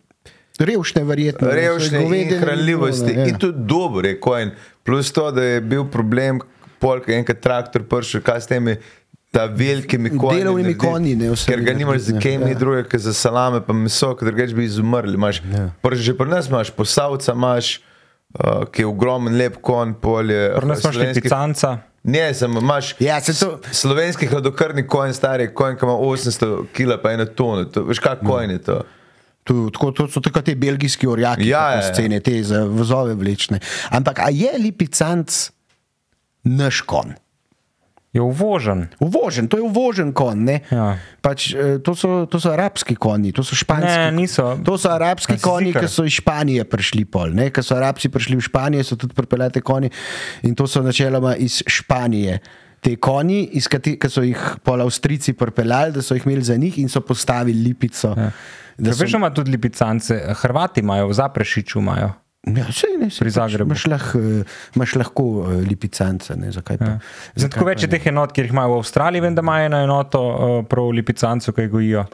Revšne, verjetno. revšne in hranljivosti. ni bilo, ne, In tudi dober je kojen. Plus to, da je bil problem, polk je enkrat traktor prišel, kaj s temi. Ta velikimi konji. Delovnimi narediti, konji, ne, vse Ker ga nimaš za ne. kaj, ni Ja. drugega, kot za salame, pa meso, ker drugače bi izumrli. Imaš, Ja. pr, že pri nas imaš posavca, imaš, uh, ki je ogromen, lep konj, polje. Pri nas imaš lipicanca. Ne, sem imaš. Ja, se to- Slovenski hladokrvni konj, stari konj, ki ima 800 kg, pa eno tono. To, veš, kak konj je to? To, tako, to so tako te belgijski orjaki, Ja, ja, ja, ja. scene, te za vozove vlečne. Ampak a je lipicanc naš kon? Je uvožen. Uvožen, to je uvožen kon. ne. Ja. Pač, eh, to, so, to so arabski konji, to so španski. Ne, niso. To so arabski A si konji, ki so iz Španije prišli pol. Ne? Ker so arabci prišli v Španijo, so tudi pripeljati konji in to so načeloma iz Španije. Te konji, kateri so jih pol Avstrijci pripeljali, da so jih imeli za njih in so postavili lipico. Ja. Veš, da ima tudi lipicance, Hrvati imajo, v Zaprešiču imajo. Ja, sej, ne, sej, Pri Zagrebu. Imaš lahko, eh, lahko eh, lipicance, ne, zakaj pa? Ja. Zdaj, tako več je teh enot, ki jih imajo v Avstraliji, vem, da imajo eno enoto uh, prav lipicancev, ki gojijo.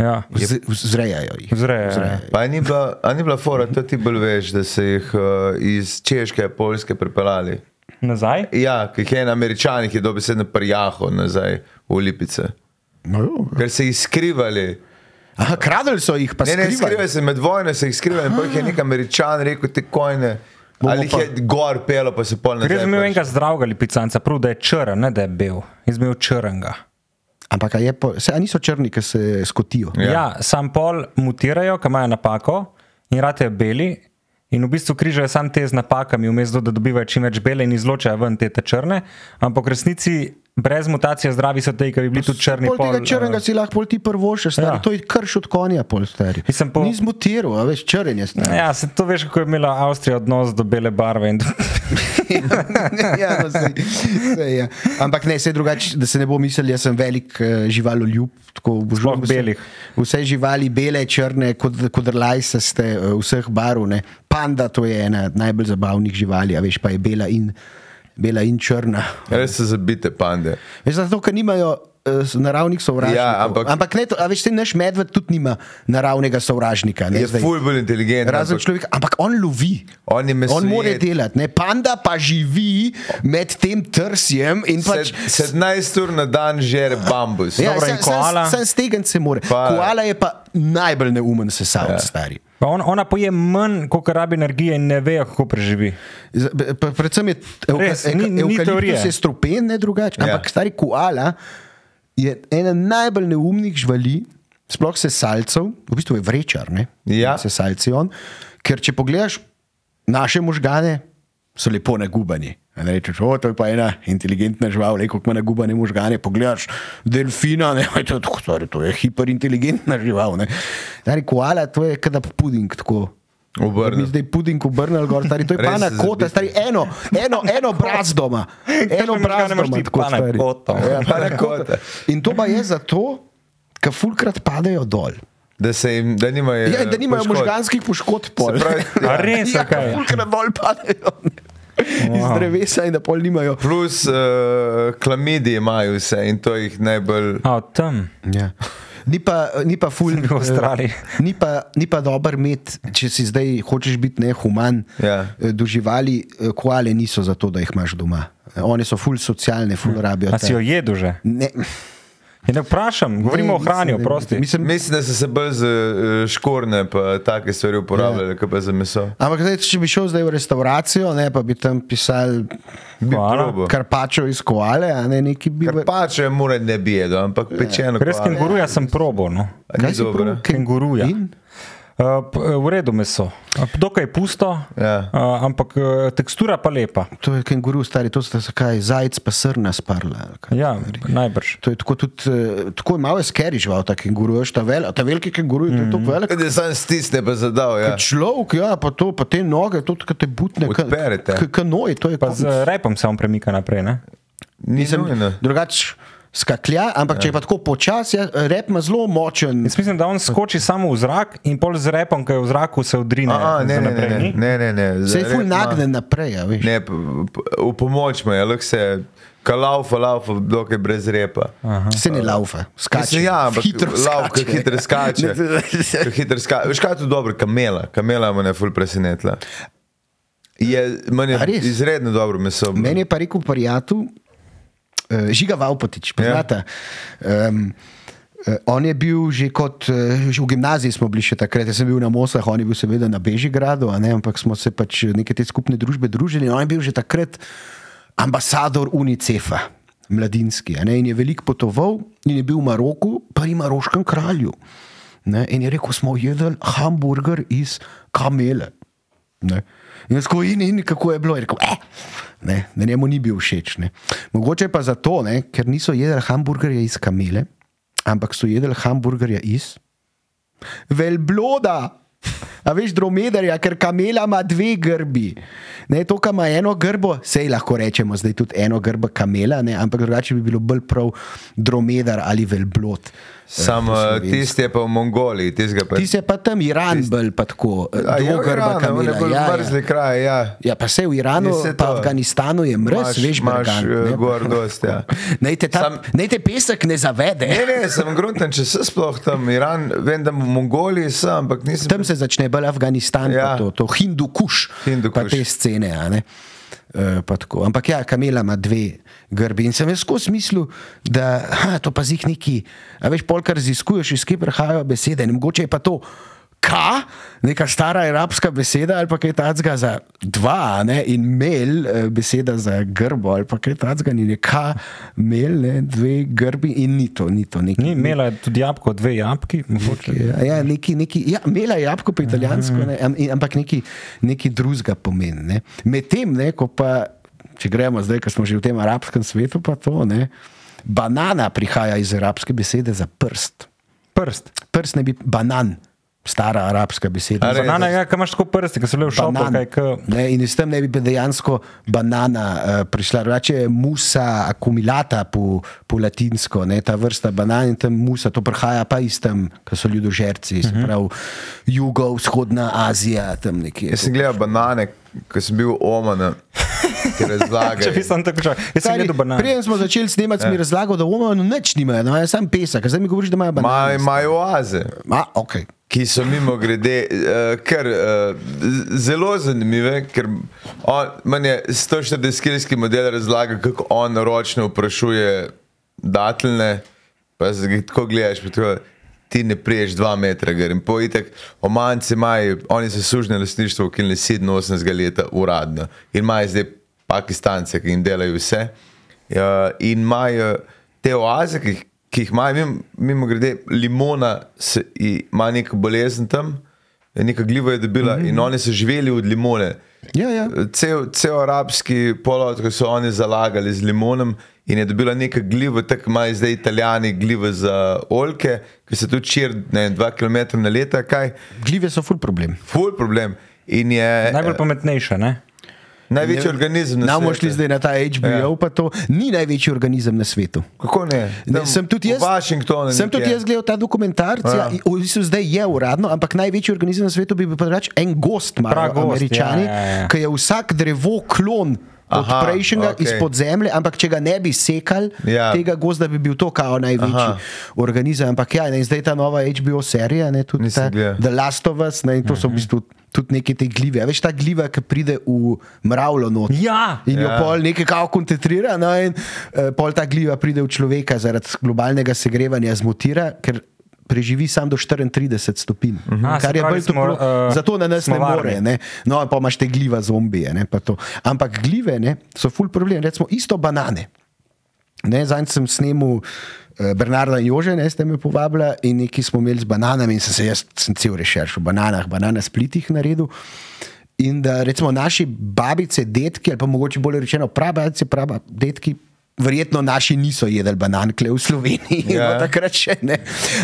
Ja. Z- Zrejajo jih. Vzrejajo, ja. Pa a ni bila, ni bila fora, to ti bolj veš, da se jih uh, iz Češke, Poljske pripeljali. Nazaj? Ja, ki jih je en američan, ki je dobesedno prijaho nazaj v Lipice. No, jo. Ker se jih skrivali. Aha, kradli so jih, pa Ne, ne, skrivali. skrivali se med vojno, se jih skrivali, in potem jih je nek američan rekel, te kojne. Ali jih pa- je gor pelo, pa se pol Ker jaz sem imel enega zdravega lipicanca, prav da je črn, ne da je bil. Jaz sem imel črnga. Ampak a je po, se, niso črni, ki se skotijo. Ja. ja, sam pol mutirajo, ki imajo napako in ratejo beli. In v bistvu križajo samo te z napakami, vmes do, da dobivajo čim več bele in izločajo ven te, te črne. Ampak v resnici brez mutacije zdravi so te, ki bi bili tudi črni. Pol tega pol, črnega eh, si lahko pol ti prvo še stari. Ja. To je krš od konja, pol stari. Mislim, po- Ni zmutiral, a veš, črn je stari. Ja, se to veš, kako je imela Avstrija odnos do bele barve. In, ja, no, sej, sej, ja. Ampak ne, se drugače, da se ne bo mislili, jaz sem velik uh, živaloljub. tako obožujem Sploh vse- belih. Vse živali, bele, črne, kot kodrlajsaste, uh, vseh barv. Ne. Panda, to je ena najbolj zabavnih živali, a veš, pa je bela in, bela in črna. Res so zabite pande. Veš, zato, ker nimajo uh, naravnih sovražnikov. Ja, ampak- ampak ne, to, a veš, se naš medved tudi nima naravnega sovražnika. Ne, Je ful bolj inteligenten. Razen ampak človek, ampak on lovi. On On mora delati. Ne? Panda pa živi med tem trsjem in pač. Sed- 17 ur na dan žere bambus. Ja, Dobro, in koala? Sem stegen se more. Pa- Koala je pa najbolj neumen sesalec, ja. stari. Pa on, ona poje manj, kot rabi energije in ne ve, kako preživi. Z- b- p- Predvsem je Res, ni- ni teorije. evkaliptus je strupen, ne drugače. Ja. Ampak stari koala je ena najbolj neumnih živali, sploh sesalcev, v bistvu je vrečar, ne? Ja. Sesalci on. Ker če pogledaš naše možgane, so lepo nagubani. Ne rečeš, o, to je pa ena inteligentna žival, le kako ima nagubane možgane. Pogledaš delfina, ne, "Aj, to, to, sorry, to je hiperinteligentna žival. Ne. Stari koala, to je kada puding tako. Obrnil. Mi zdaj puding obrnili, gor, stari, to je pana kota, stari eno, eno, eno braz doma. Eno braz doma. tako stari. kota? Ja, pana kota. In to pa je zato, ker fulkrat padejo dol. Da, se jim, da nimajo, Ja, da nimajo poškodb. možganskih poškodb. pol. Se pravi, A res, ja, kaj? fulkrat dol padejo. Iz Wow. drevesa in da pol nimajo. Plus uh, klamidije imajo vse in to jih najbolj. A, tam. Ja. Ni pa, ni pa ful, v Avstraliji. eh, Ni pa, ni pa dober imeti, če si zdaj hočeš biti nehuman Ja. eh, do živali, eh, koale niso zato, da jih imaš doma. Eh, One so ful socialne, ful rabijo. A si jo te- jedel že? Ne, Ja, ne vprašam, govorimo o ne, hrani, mislim, da- oprosti. Mislim, Mislim, da so se bolj za uh, škorne pa take stvari uporabljali, ja. kot pa za meso. ampak zdaj, če bi šel zdaj v restauracijo, ne, pa bi tam pisal karpačo iz koale, a ne neki bi. Karpače mora ne bi jedel, ampak pečeno. Res kenguruja sem probo. No. Kaj si dobro? Kenguruja. In? Uh, v redu meso. Dokaj pusto, Ja. uh, ampak uh, tekstura pa lepa. To je kenguru, stari, to sta kaj, zajec pa srna sparla. ali kaj. Ja, najbrž. To je tako, tudi, eh, tako malo je skeri žival, ta kenguru, veš, ta, vel, ta veliki kenguru, mm. to je tako velik. Da sam stisne pa zadal. Ja. Človek, ja, pa, to, pa te noge, to kot te butne, kanoj, to je Pa konc. z repom se on premika naprej. Ne? Ni nujno. Skaklja, ampak ja. če je pa tako počasi, ja, rep ima zelo močen. Jaz mislim, da on skoči samo v zrak in pol z repom, ki je v zraku, se odrine. A, ne, za ne, naprej, ne, ni? ne, ne, ne. Se je ful nagne naprej, ja, veš. Ne, v pomoč mu je, lahko se kalaufa, laufa, dokaj brez repa. Se ne laufa, skače. Mislim, ja, ampak hitro lauf, skače. hitro skače. Hitro skače. Veš kaj je tu dobro? Kamela. Kamela me je ful presenetila. Je, A je izredno dobro meso. Meni je pa rekel prijatelj, Žiga Valpotič, poznata. Ja. Um, on je bil že kot, uh, že v gimnaziji smo bili še takrat, jaz sem bil na Mosah, on je bil seveda na Bežigradu, ne, ampak smo se pač neke te skupne družbe družili. On je bil že takrat ambasador UNICEF-a, mladinski, ne, in je veliko potoval in je bil v Maroku, pri Maroškem kralju. Ne, in je rekel, smo jedli hamburger iz kamele. Ne. In tako, in, in kako je bilo, je rekel, eh, ne, da njemu ni bil všeč. Ne. Mogoče pa zato, ne, ker niso jedli hamburgerja iz kamele, ampak so jedli hamburgerja iz velbloda. A veš, dromedarja, ker kamela ima dve grbi. Ne, to, kar ima eno grbo, sej lahko rečemo, zdaj tudi eno grbo kamela, ne, ampak drugače bi bilo bolj prav dromedar ali velblod. Sam uh, slovensko. tisti je pa v Mongoliji, tistega pa Ti se pa tam Iran bolj pa tako, A, je v dvogrba je kamela. bolj Ja, ja. mrzli kraj, ja. Ja, pa se v Iranu, Je se pa to. v Afganistanu je mrz, veš, imaš, Bergan, eh, ne. gor dost, ja. Naj te, ta, Sam- naj te pesek ne zavede. Ne, ne, sem grunten, če se sploh tam Iran, vem, da v Mongoliji sem, ampak nisem. Tam se začne bolj Afganistan, ja. Ja. to, to Hindukuš, Hindukuš. pa te scene. a ne. Tako. Ampak ja, kamela ima dve grbi in sem jaz skozi mislil, da ha, to pa zih neki, a veš, polkar raziskuješ, iz kje prihajajo besede. In mogoče je pa to. Ka, neka stara arabska beseda, ali pa kaj takega za dva, ne? in mel, eh, beseda za grbo, ali pa kaj takega, ni neka mel, ne? dve grbi, in ni to, ni to. Neki, Ni imela je tudi jabko, dve jabki. Ja, ja, neki, neki, ja, mela je jabko po italijansko, ne, ampak neki, neki drugega pomeni. Ne. Medtem, ko pa, če gremo zdaj, ko smo že v tem arabskem svetu, pa to, ne, banana prihaja iz arabske besede za prst. Prst. Prst ne bi banan, stara arabska beseda. Res? Banana, ja, kaj imaš tako prsti, ki so bile v. Ne, in s tem ne bi dejansko banana uh, prišla. Drugače je musa akumulata po, po latinsko, ne, ta vrsta banan in tam musa, to prihaja pa iz tam, ki so ljudožerci, se pravi jugovzhodna Azija, tam nekje. Jaz sem gledal banane, ko sem bil v Omanu, ki Če bi sem tako čakal. Jaz sem gledal banane. Preden smo začeli snemati, si mi razlagal, da v Omanu nič nimajo, no, je sam pesek, zdaj mi govoriš, da imajo Imajo banane. imajo oaze, Ma, okay. Ki so mimo grede, uh, kar uh, zelo zanimive, ker on, je 140-kilski model razlaga, kako on ročno vprašuje dateljne, pa se ga tako gledaš, tako, ti ne priješ dva metra, in pojitek, omanci imajo, oni so sužne lastništvo, ki ne 87 leta uradno in imajo zdaj pakistance, ki jim delajo vse. Ja, in imajo te oaze, ki, jih- ki jih imajo, mimo, mimo grede, limona se, ima neko bolezen tam, neka gliva je dobila mm -hmm. in oni so živeli od limone. Ja, ja. Cel, cel arabski polotok so oni zalagali z limonom in je dobila neka gliva, tako imajo zdaj italijani glive za oljke, ki se tudi širi 2 km na leto. Kaj? Glive so ful problem. Ful problem. In je Najbolj pametnejša, ne? Največji organizem na Namo svetu. šli zdaj na ta HBO, ja. pa to ni največji organizem na svetu. Kako ne? Ne, Tam sem tudi jaz, V Washingtonu. sem tudi jaz gledal ta dokumentarc, ja. Ja. Ja, v bistvu zdaj je uradno, ampak največji organizem na svetu bi bil pa reč en gost, Prav gost, američani, ja, ja, ja. ki je vsak drevo klon. Od Aha, prejšnjega, okay. izpod zemlje, ampak če ga ne bi sekali, Ja. tega gozda bi bil to kao največji Aha. Organizem. Ampak ja, ne, zdaj ta nova HBO serija, ne, tudi Nisem ta gledal. The Last of Us, ne, to so v bistvu tudi neke te glive. A Veš, ta gliva, ki pride v mravljo not. Ja, In jo Ja. pol nekaj kao koncentrira, no, in uh, pol ta gliva pride v človeka zaradi globalnega segrevanja, zmotira, ker preživi samo do 34 stopinj. Uh A, se kar je bolj toplo. eh, Zato na nas ne varni. more. Ne? No, pa imaš te gliva zombije. Ne. Ampak glive ne, so ful problem. Recimo isto banane. Ne, Zanj sem snemal eh, Bernarda in Jože, ne ste me povabili in neki smo imeli z bananami in sem se jaz sem cel rešerš o bananah, banana splitih naredil. In da recimo naši babice, detki, ali pa mogoče bolje rečeno, prababice, detki. Verjetno naši niso jedli banan, kle v Sloveniji, Ja. no, takrat še ne.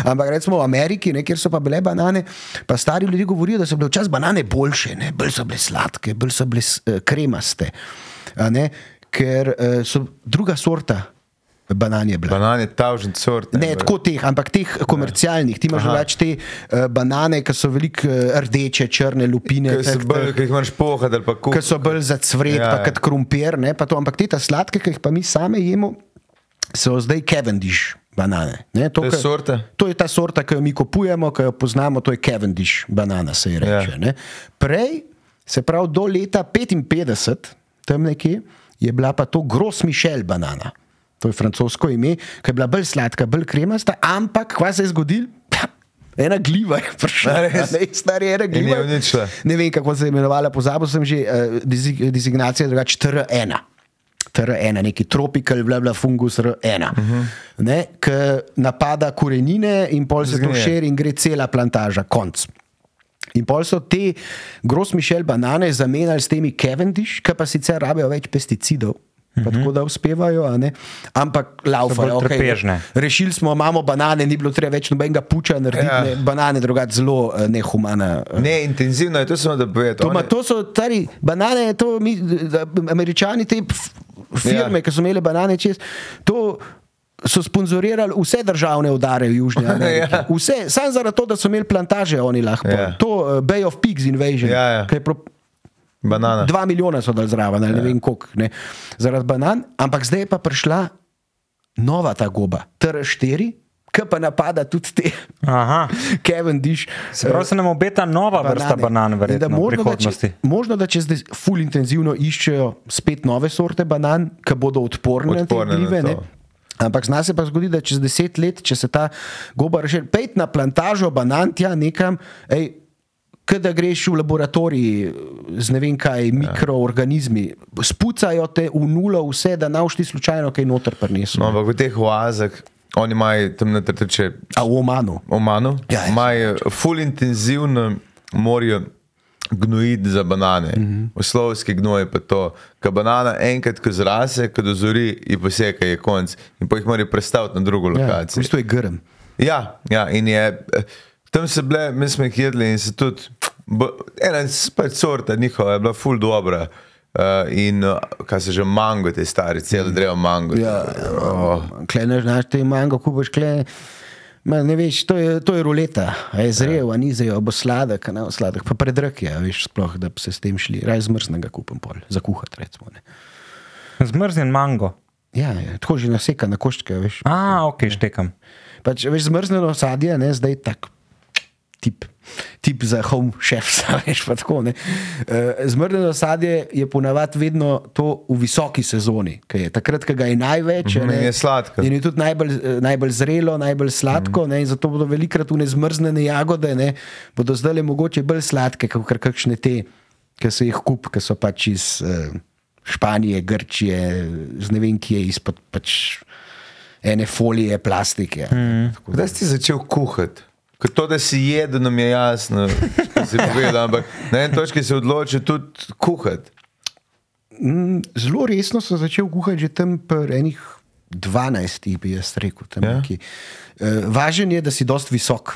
Ampak recimo v Ameriki, ne, kjer so pa bile banane, pa stari ljudje govorijo, da so bile včasih banane boljše, ne, bolj so bile sladke, bolj so bile uh, kremaste. Ne, ker uh, so druga sorta banan je bila. Banan je tavžen sort. Ne, tako teh, ampak teh komercialnih. Ti imaš več te uh, banane, ki so veliko uh, rdeče, črne lupine. Ki ki jih imaš pohati ali pa kuhati. ki so bolj za cvret, Ja, ja, pa ja. kot krompir, ne, pa to, ampak te ta sladke, ki jih pa mi same jemo, so zdaj Cavendish banane. Ne, to, To je ke- sorta? To je ta sorta, ki jo mi kupujemo, ki jo poznamo, to je Cavendish banana, se ji reče. Ja. Ja. Prej, se pravi do leta 55, tam nekje, je bila pa to Gros Michel banana. To je francosko ime, ki je bila bolj sladka, bolj kremasta, ampak kaj se je zgodilo? Ena gliva je prišla, ne, stari In gliva. je uničila. Ne vem, kako se je imenovala, pozabil sem že, uh, designacija je drugače TR1. TR1, neki tropical, bla, bla, fungus R1, uh. -huh. ki napada korenine in pol se to širi in gre cela plantaža, konc. In pol so te Gros Michel banane zamenjali s temi Cavendish, ki pa sicer rabijo več pesticidov. Pa tako da uspevajo, ampak laufajo. bolj trpežne. Rešili smo, imamo banane, ni bilo treba več nobenega puča narediti, Ja. ne, banane drugače zelo eh, nehumana. eh, Ne, intenzivno je to samo da povedati. To, Oni- to so stari banane, to mi, američani, te firme, Ja. ki so imele banane čez. To, So sponzorirali vse državne udare v Južni Ameriki. Ja. Vse, samo tega, da so imeli plantaže, oni lahko. Ja. To uh, Bay of Pigs invasion. Ja, ja. ki je pro- Banana. Dva milijona so dal zraven, ali ne vem koliko, ne, zaradi banan, ampak zdaj je pa prišla nova ta goba, TR4, ki pa napada tudi te Aha. Cavendish. Se pravi, se nam obeta nova vrsta banan, da verjetno, v možno, da če, možno, da če zdaj ful intenzivno iščejo spet nove sorte banan, ki bodo odporne, Odporne na te ne. Ampak zna se pa zgodi, da čez deset let, če se ta goba reši, pejt na plantažo banan tja nekam. Ej, Kaj da greš v laboratorij z ne vem kaj, mikroorganizmi, spucajo te v nulo, vse, da nauš ti slučajno kaj noter prinesel. No, ampak v teh oazah, oni imajo tam na trče A v Omanu. Omanu, Ja, ja. imajo full intenzivno morajo gnojiti za banane. Mm. -hmm. Oslovski gnoj je pa to, ko banana enkrat, ko zrase, ko dozori, je poseka, je konc. In pa jih morajo prestaviti na drugo Ja, v lokacijo. bistvu je grm. Ja, ja, in je, eh, tam so bile, mi smo jih jedli in se tudi, bo- ena spet sorta njihova je bila full dobra. Uh, in uh, kaj se že mango, te stari, cel drevo mango. Ja, oh. Kle ne znaš, te mango kupaš, kle. Ma, ne veš, to je, to je ruleta, a je zrel, a ni zrel, a bo sladek, ne sladek, pa predrk je, veš, sploh, da bi se s tem šli. Raj zmrznega kupam pol, za kuhati, recimo. Ne. Zmrznjen mango. Ja, ja, tako že naseka na koščke, veš. A, ok, štekam. Pač, veš, zmrznjeno sadje, ne, zdaj tak tip. Tip za home chefs, a veš pa tako. ne. Eh, Zmrznjeno sadje je ponavadi vedno to v visoki sezoni, ki je takrat, ko ga je največ. Mhm, ne, je sladko. In je tudi najbolj, eh, najbolj zrelo, najbolj sladko, ne, in zato bodo velikrat v nezmrznjene jagode, ne, bodo zdaj le mogoče bolj sladke, kot kakšne te, ki se jih kup, ki so pač iz uh, Španije, Grčije, z ne vem kje, izpod pač ene folije, plastike. Mm. Kdaj si začel kuhati? Kot to, da si jedel, nam je jasno, da si povedal, ampak na eni točki se odloči tudi kuhati. Mm, Zelo resno sem začel kuhati že tam pri enih 12, bi jaz rekel. tam Ja. nekje. Eh, Važen je, da si dost visok.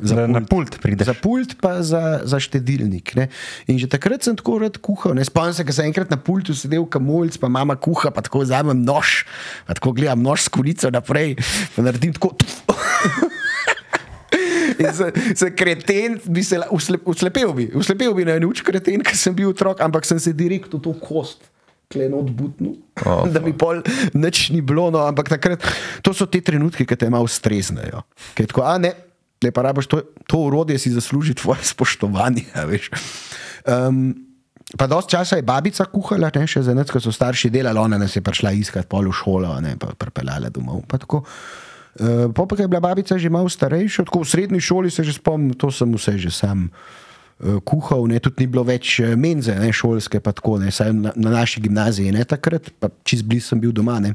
Za Da na pult prideš. Za pult, pa za, za štedilnik. Ne? In že takrat sem tako rad kuhal. Ne spomnim se, ko sem enkrat na pultu sedel, kamulc, pa mama kuha, pa tako vzamem nož, pa tako gledam nož s kulico naprej, pa naredim tako. Za, za kreten bi se la- usle- uslepel, bi, uslepel bi na en uč kreten, ker sem bil otrok, ampak sem se direkt v to kost. Kleno odbutno, Oh, da mi pol nič ni bilo, no, ampak takrat to so te trenutke, ki te malo streznejo. Ker tako, a ne, ne pa rabiš to, to urodje si zasluži tvoje spoštovanje. Um, pa dosti časa je babica kuhala, ne, še za nas, ko so starši delali, ona nas je prišla iskat pol v šolo, ne, pa pripeljala domov. Pa tako. Uh, pa, ko je bila babica že malo starejša, tako v srednji šoli se že spomnim, to sem vse že sam uh, kuhal, ne, tudi ni bilo več eh, menze, ne, šolske, pa tako, ne, saj na, na naši gimnaziji, ne takrat, pa čez blizu sem bil doma. Ne.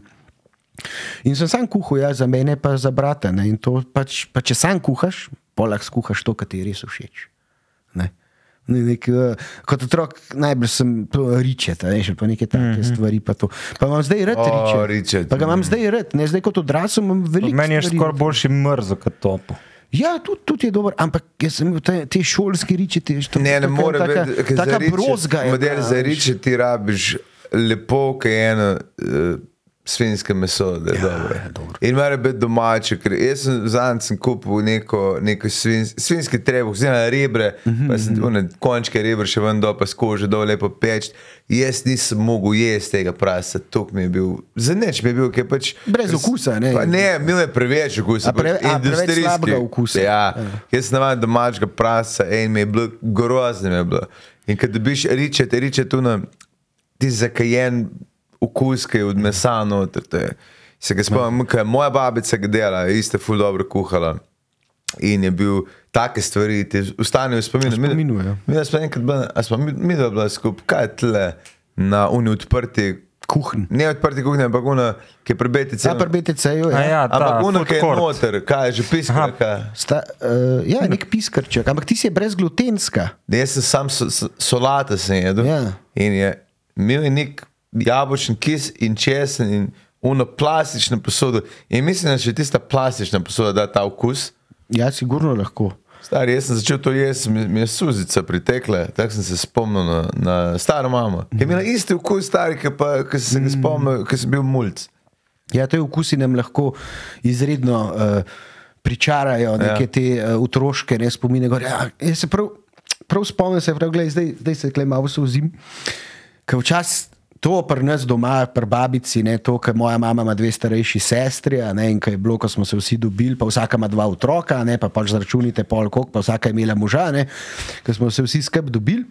In sem sam kuhal, ja, za mene pa za brata. Ne, in to pač, pa če sam kuhaš, polah skuhaš to, kar ti je res všeč. Ne. Ne, nek, uh, kot otrok najbolj sem ričet, veš, pa neke take mm -hmm. stvari. Pa, to. pa imam zdaj rad O, ričet. Pa ga imam zdaj rad, ne zdaj kot odrasel imam veliko. Meni je skoraj boljši mrzo kot topo. Ja, tudi, tudi je dober, ampak jaz sem imel te, te šolske ričete. veš, to- Ne, ne more biti, ker Taka brozga je. Model bila, za riče ti rabiš lepo, ki je eno uh, svinjsko meso, da je ja, dobro. dobro. In mora biti domače, ker jaz sem zadnjič kupil neko, neko svin, svinjski trebuh, zdaj rebre, mm -hmm. pa sem one končke rebre še ven dol, pa skože dol lepo peč. Jaz nisem mogel jesti tega prasa, tok mi je bil, za nič mi je bil, ker pač. Brez okusa, ne? Pa ne, imel je preveč okusa. Pre- pač a, preveč industrijski. slabega okusa. Ja, jaz sem navaden domačega prasa in mi je bilo grozno. mi Je bilo. In ko dobiš riče, te riče tu na ti zakajen je od mesa noter. Se ga spomnim, ko je moja babica ga dela, je iste ful dobro kuhala. In je bil take stvari, ti ustanejo v spominu. Mi- ja. Mi smo enkrat bili, a smo mi, mi dva bila skupaj, kaj je tle na uni odprti Kuhinj. Ne odprti kuhinje, ampak una, ki je prebeti Ja, celo. pri BTC-ju A je. ja, ta Ampak food ki je noter, kaj je že kaj. Sta, uh, ja, nek piskrček, ampak ti si je brezglutenska. Jaz sem sam so, solata sem jedel. Ja. In je imel je nek jabolčni kis in česen in uno plastično posodo. In mislim, da še tista plastična posoda da ta okus. Ja, sigurno lahko. Stari, jaz sem začel to jesti, mi, mi je suzica pritekla, tako sem se spomnil na, na staro mamo. Ki je imela isti okus, stari, ki ki sem se ga spomnil, ko sem bil mulj. Ja, te okusi nam lahko izredno uh, pričarajo neke Ja. te uh, otroške ne, spomine. Gor. Ja, jaz se prav, prav spomnim, se prav, glej, zdaj, zdaj se klej malo sozim. Ker včasih to pri nas doma, pri babici, ne, to, ker moja mama ima dve starejši sestri, ne, in ko je bilo, ko smo se vsi dobili, pa vsaka ima dva otroka, ne, pa pač zračunite pol kok, pa vsaka je imela moža, ne, ker smo se vsi skupaj dobili.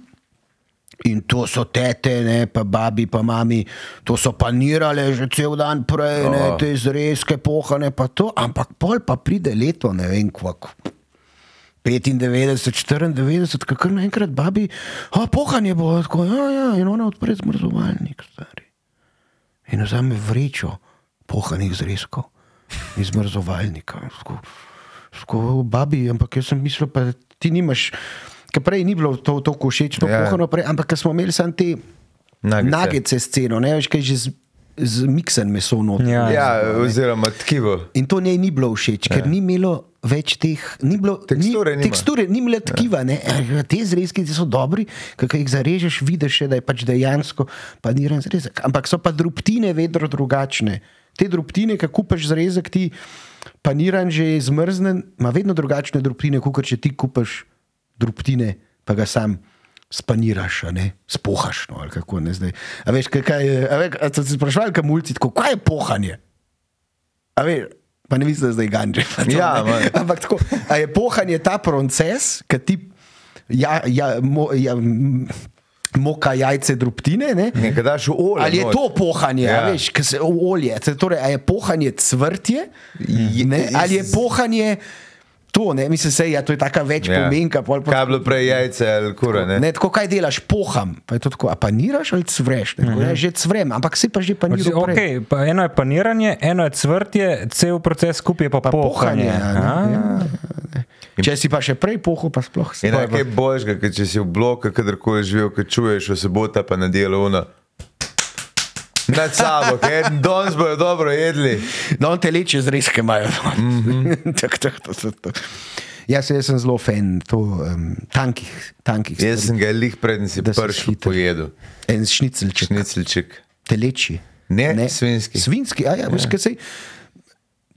In to so tete, ne, pa babi, pa mami, to so panirale že cel dan prej, ne, Oh. te zrezke, pohane, pa to, ampak pol pa pride leto, ne vem, kvak. 95, 94, kar naenkrat babi, a pohanje bo, tako, ja, ja, in ona odpre zmrzovalnik, stari. In vzame vrečo pohanih zrezkov iz zmrzovalnika. Tako, babi, ampak jaz sem mislil, pa ti nimaš, ker prej ni bilo to tako všeč, to Ja. pohano prej, ampak smo imeli samo te Nagice. nagice sceno, ne veš, kaj že z, miksen meso noter. Ja. Ja, oziroma tkivo. In to njej ni bilo všeč, ker ni imelo več teh, ni bilo, Teksture ni, nima. teksture, ni bilo tkiva. Ne? Eh, Te zrezki ti so dobri, ker jih zarežeš, vidiš, še, da je pač dejansko paniran zrezek. Ampak so pa drobtine vedno drugačne. Te drobtine, ki kupaš zrezek, ti paniran že zmrznen, ima vedno drugačne drobtine, kot če ti kupaš drobtine, pa ga sam. Spaniraš, ne spohaš. No, ali kako ne zdaj. A veš, kaj, kaj je. A veš, a se sprašvali, kaj mulci, tako, kaj je pohanje? A veš, pa ne mislim, da zdaj to, Ja, ne. Ampak tako, a je pohanje ta proces, ki ti ja, ja, mo, ja, moka jajce drobtine, ne? Nekaj daš olje. Ali je to pohanje, ja. Veš, ki se olje, torej, a je pohanje cvrtje, ne? ali je pohanje to, ne? mislim, se, ja, to je taka več ja. pomenka. pol pa- Kaj je bilo prej jajce ali kura? Ne? Ne, tako kaj delaš, poham. Pa je to tako, a paniraš ali cvreš? Ne, tako, ne, že cvrem, ampak si pa že paniral. prej. Okay, pa eno je paniranje, eno je cvrtje, cel proces skupaj je pa, Pa pohanje. pohanje. a ne, A, ja. Če si pa še prej pohod, pa sploh se In nekaj božga, ker če si v bloku, kadarkoli živel, ki čuješ, v sobota pa na delo una. Nad sabo, ker danes bojo dobro jedli. No, te leče zrezke imajo. Mm -hmm. tak, tak, to, to, to. Jaz, jaz sem zelo fan to, um, tankih, tankih Jaz stvari. sem ga lih prednji si pršil pojedel. En šnicelček, Šniclček. teleči. Ne, svinjski. Svinski, a ja, veš, kaj sej.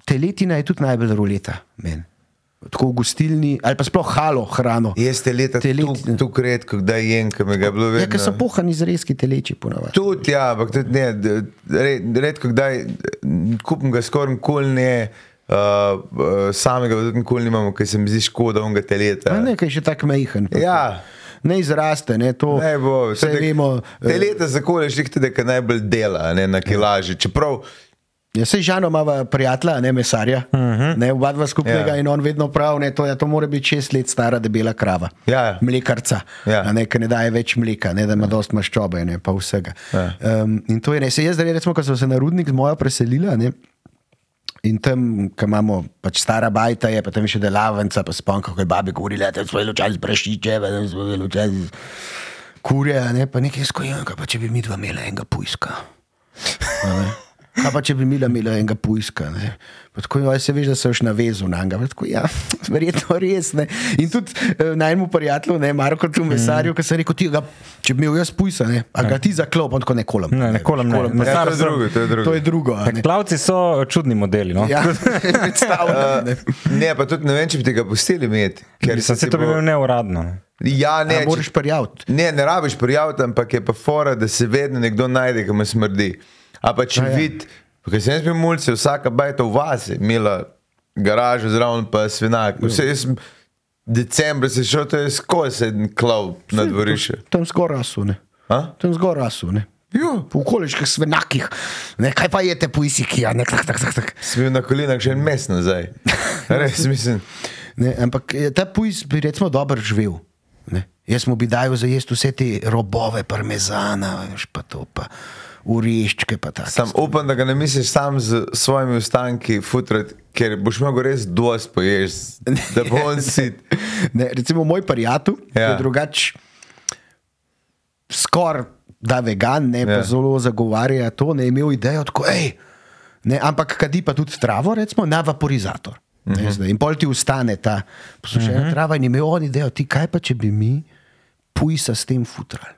Teletina je tudi najbolj ruleta, meni. Tako v gostilni, ali pa sploh halo hrano. Jaz te leta Teletina. tu redko, kdaj jem, ker me ga je bilo Ja, ker so vedno. pohani zrezki teleči ponavadi. Tudi, ja, ampak tudi ne, redko kdaj m, kupim ga skoraj nikoli ne. Uh, uh, samega tudi nikoli nimamo, ker se mi zdi škoda onega teleta. A Nekaj še tako mehen. Ja. Ne izraste, ne to. Ne bo, vse vemo. Eh, leta za kole šli tudi, ki najbolj dela, ne na kilaži. Čeprav, Ja, sej žano ima prijatelja, ne mesarja, uh -huh. ne oba dva skupnega Mhm. Ja. ja. in on vedno pravi, ne, to, ja, to mora biti šest let stara debela krava. Ja. Mlekarca, Ja. ne, ki ne daje več mleka, ne, da ima dost maščobe ne, pa vsega. Ja. Um, in to je ne, se jaz recimo, ko sem se na rudnik z mojo preselila, ne, In tam, ko imamo pač stara bajta, je pa tam še delavnica, pa spomnim, kako je babi govorili, da smo imeli včasih prašiče, pa da smo imeli včasih kurje, ne, pa nekaj skojenka, pa če bi mi dva imela enega pujska. Ne. Kaj pa če bi imela, enega pujska? Ne? Pa Tako, joj, se veš, da se boš navezal na njega. Pa Tako, ja, verjetno res. Ne? In tudi eh, najmu prijatelju, ne, Marko, tu mesarju, ki sem rekel, ti ga, če bi imel jaz pujsa, ne, a ga ti zaklop, on tako ne kolem. Ne, ne kolem ne. Ne, pa- ja, to Mesar je sem- drugo, to je drugo. To je drugo. a ne. Klavci so čudni modeli. No? Ja, predstavljam. ne. ne, pa tudi ne vem, če bi tega pustili imeti. Ker Mislim, se se to bi imel neuradno. Ne? Ja, ne, Ne, moraš prijaviti. Ne, ne rabiš prijaviti, ampak je pa fora, da se vedno nekdo najde, ki me smrdi. A pa če Ja, ja. vidi, ker sem jaz bil mulci, vsaka bajta v vasi, imela garažo zraven, pa svinak. Ja. Vse jaz decembra se šel, to je skozi se en klav na dvorišče. Tam zgoraj rasu, ne. A? Tam zgoraj rasu, ne. Jo, V okoliških svenakih. Ne, kaj pa jete pujsiki, ja, ne, tak, tak, tak, tak. sem bil na kolinah že en mesec nazaj. Res mislim. Ne, ampak eh, ta pujs bi recimo dobro živel. Ne. Jaz mu bi dal za jesti vse te robove, parmezana, veš, pa to, pa ureščke. Sam upam, da ga ne misliš sam z svojimi ostanki futrati, ker boš mogel res dosti pojesti, da bo on sit. Ne, recimo moj prijatelj ja. Je drugač skoraj da vegan, ne, ja. Pa zelo zagovarja to, ne, imel idejo tako, hej, ne, ampak kadi pa tudi travo, recimo na vaporizator. Uh -huh. zdaj, in pol ti ustane ta poslušajna uh -huh. trava in je imel on idejo, ti kaj pa če bi mi pujsa s tem futrali.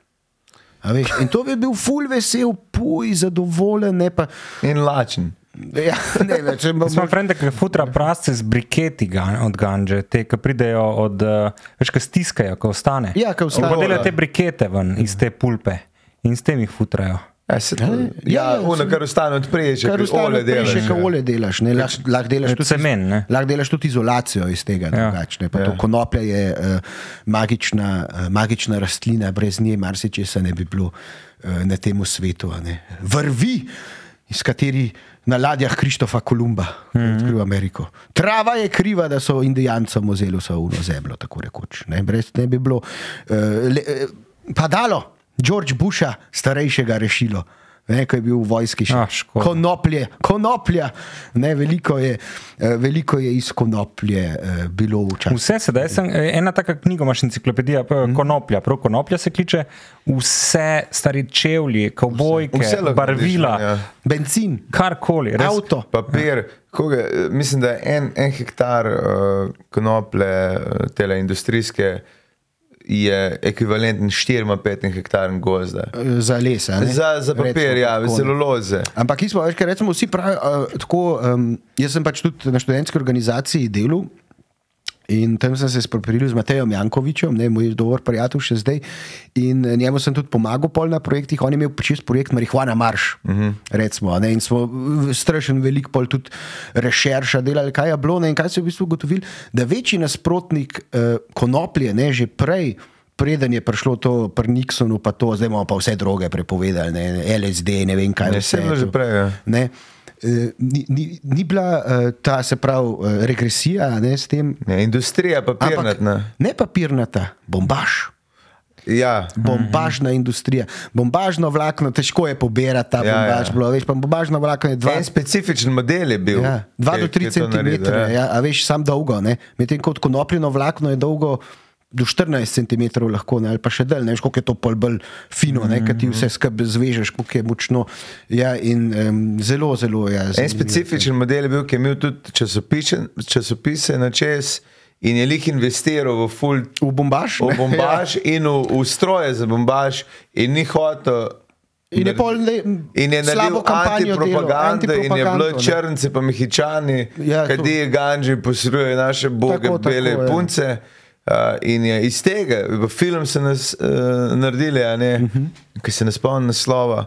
A Veš, in to bi bil ful vesel, puj, zadovoljen, ne pa. In lačen. Ja, ne, ne, če Jaz imam frende, ki futra prasce z briketi gan, od ganže, te, ki pridejo od, uh, veš, ki stiskajo, ko ostane. Ja, ko ostane. Pa delajo te brikete ven iz te pulpe in s tem jih futrajo. Ja, se Ja, ja, ono, kar ostane od prej, če Kar ostane olje delaš. Še ja. olje delaš, ne, lahko lah delaš Je tudi semen, ne? Lahko delaš tudi izolacijo iz tega, Ja. drugačne. Pa ja. to konoplja je uh, magična, uh, magična rastlina, brez nje marsikčesa ne bi bilo uh, na tem svetu. a ne. Vrvi, iz kateri na ladjah Krištofa Kolumba mm -hmm. odkril Ameriko. Trava je kriva, da so indijancem vzeli vso uno zemljo, tako rekoč. Ne, brez ne bi bilo. Uh, le, uh, padalo, George Busha, starejšega, rešilo. Ne, ko je bil v vojski še Ah, škoda. konoplje, konoplja. Ne, veliko, je, eh, veliko je iz konoplje eh, bilo včasih. Vse sedaj sem, eh, ena taka knjiga, imaš enciklopedija, mm. konoplja, prav konoplja se kliče, vse stari čevlji, kavbojke, Vse lahko barvila, ja. Benzin, karkoli. Res, avto. Papir, koga, mislim, da je en, en hektar uh, konoplje, uh, tele industrijske, je ekvivalenten 4-5 hektarjem gozda. eh, Za les. Za, za papir, ja, ne. celuloze. Ampak, smo, veš, kaj recimo, vsi pravijo, uh, tako, um, jaz sem pač tudi na študentski organizaciji delal. In tam sem se spopril z Matejem Jankovičem, ne, moj dober prijatelj še zdaj. In eh, njemu sem tudi pomagal na projektih. On je imel čist projekt Marihuana Marš. Uh -huh. recimo, ne, in smo v- strašen velik pol tudi rešerša delali, kaj je bilo. Ne, in kaj so v bistvu ugotovili, da večji nasprotnik uh, konoplje, ne, že prej. Preden je prišlo to pri Nixonu, pa to, zdaj imamo pa vse droge prepovedali, ne, LSD, ne vem kaj. Ne, vse je je že prej, ja. Eh, ni, ni, ni bila uh, ta, se pravi, uh, regresija ne, s tem. Ne, industrija papirnatna. ne papirnata, bombaž. Ja. Bombažna industrija. Bombažno vlakno, težko je pobirati ta Ja, bombaž. ja. Bilo, veš, pa bombažno vlakno je dva. En specifičen model je bil. Ja, 2 ki- do ki 3 je to naredil, cm, ja. ja, a veš, sam dolgo. ne. Medtem ko konopljino vlakno je dolgo do 14 cm, lahko, ne, ali pa še dalj, ne veš, koliko je to pol bolj fino, -hmm. ker ti vse skupaj zvežeš, koliko je močno. Ja, in um, zelo, zelo je. Ja, En specifičen model je bil, ki je imel tudi časopise, časopise na čez in je lih investiral v full V bombaž? v ne? bombaž ja. in v, v stroje za bombaž in ni hotel. In je pol ne, In je naredil antipropagando, in je bilo ne. črnce, pa mehičani, Ja, ja, kadi ganži, posredujejo naše boge, Tako, tako, bele tako, ja. Uh, in je iz tega, film so nas uh, naredili, uh -huh. Mhm. ki se ne spomnim naslova.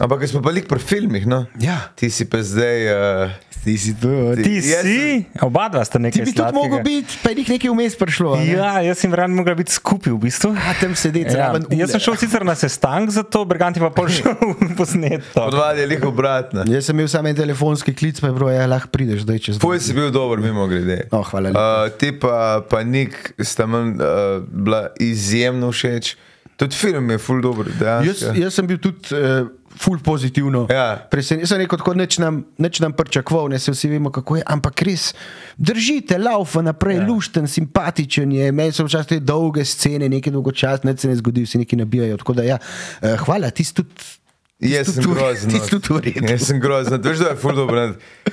Ampak smo pa lik pri filmih, no? Ja. ti si pa zdaj. Uh, Ti si to. Ti Jaz si, oba dva sta Ti nekaj bi tudi mogel sladkega. biti, pa je jih nekaj vmes prišlo. a ne? Ja, jaz sem rad mogla biti skupaj v bistvu. A tam sedeti Ja, jaz sem šel sicer na sestank za to, Berganti pa pol šel posnet to. Odvad je lih obratno. Jaz sem imel samo en telefonski klic, pa je bilo, ja, lahko prideš zdaj čez Tvoj si bil dober, mimo grede. Oh, hvala lepa. Uh, ti pa, pa Nik sta meni uh, bila izjemno všeč. Tudi film je full dobro. Jaz, jaz sem bil tudi uh, ful pozitivno. Ja. Presenečen. Sem rekel, tako neč nam, neč nam pričakoval, ne se vsi vemo, kako je, ampak res držite, laufa naprej, ja. lušten, simpatičen je. Meni so včasih te dolge scene, nekaj dolgočasne, se ne zgodi, vsi neki nabijajo. Tako da ja, uh, hvala, ti tudi. Jaz sem grozen. Ti si tudi v redu. Jaz sem grozen. Veš, da je ful dobro.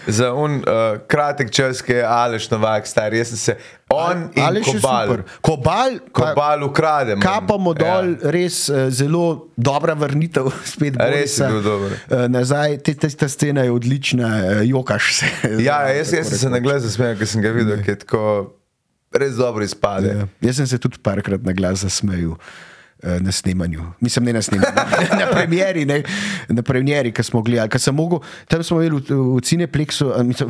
Za un uh, kratek čas, ki je Aleš Novak star, jaz sem se on in Ali še Kobal. super. Kobal, Kobal ukradem. kapamo dol, ja. res uh, zelo dobra vrnitev, spet Res je Borisa, bil dober. Uh, nazaj, te, te, ta scena je odlična, uh, jokaš se. Ja, jaz, jaz sem se na glas zasmejal, ker sem ga videl, ki je tako res dobro izpade. Ja. Jaz sem se tudi parkrat na glas zasmejal. Eh, Na snemanju, mislim, ne na snemanju, na premjeri, ne, na premjeri, ki smo gledali. Sem mogel, tam smo imeli v, v Cineplexu, a mislim,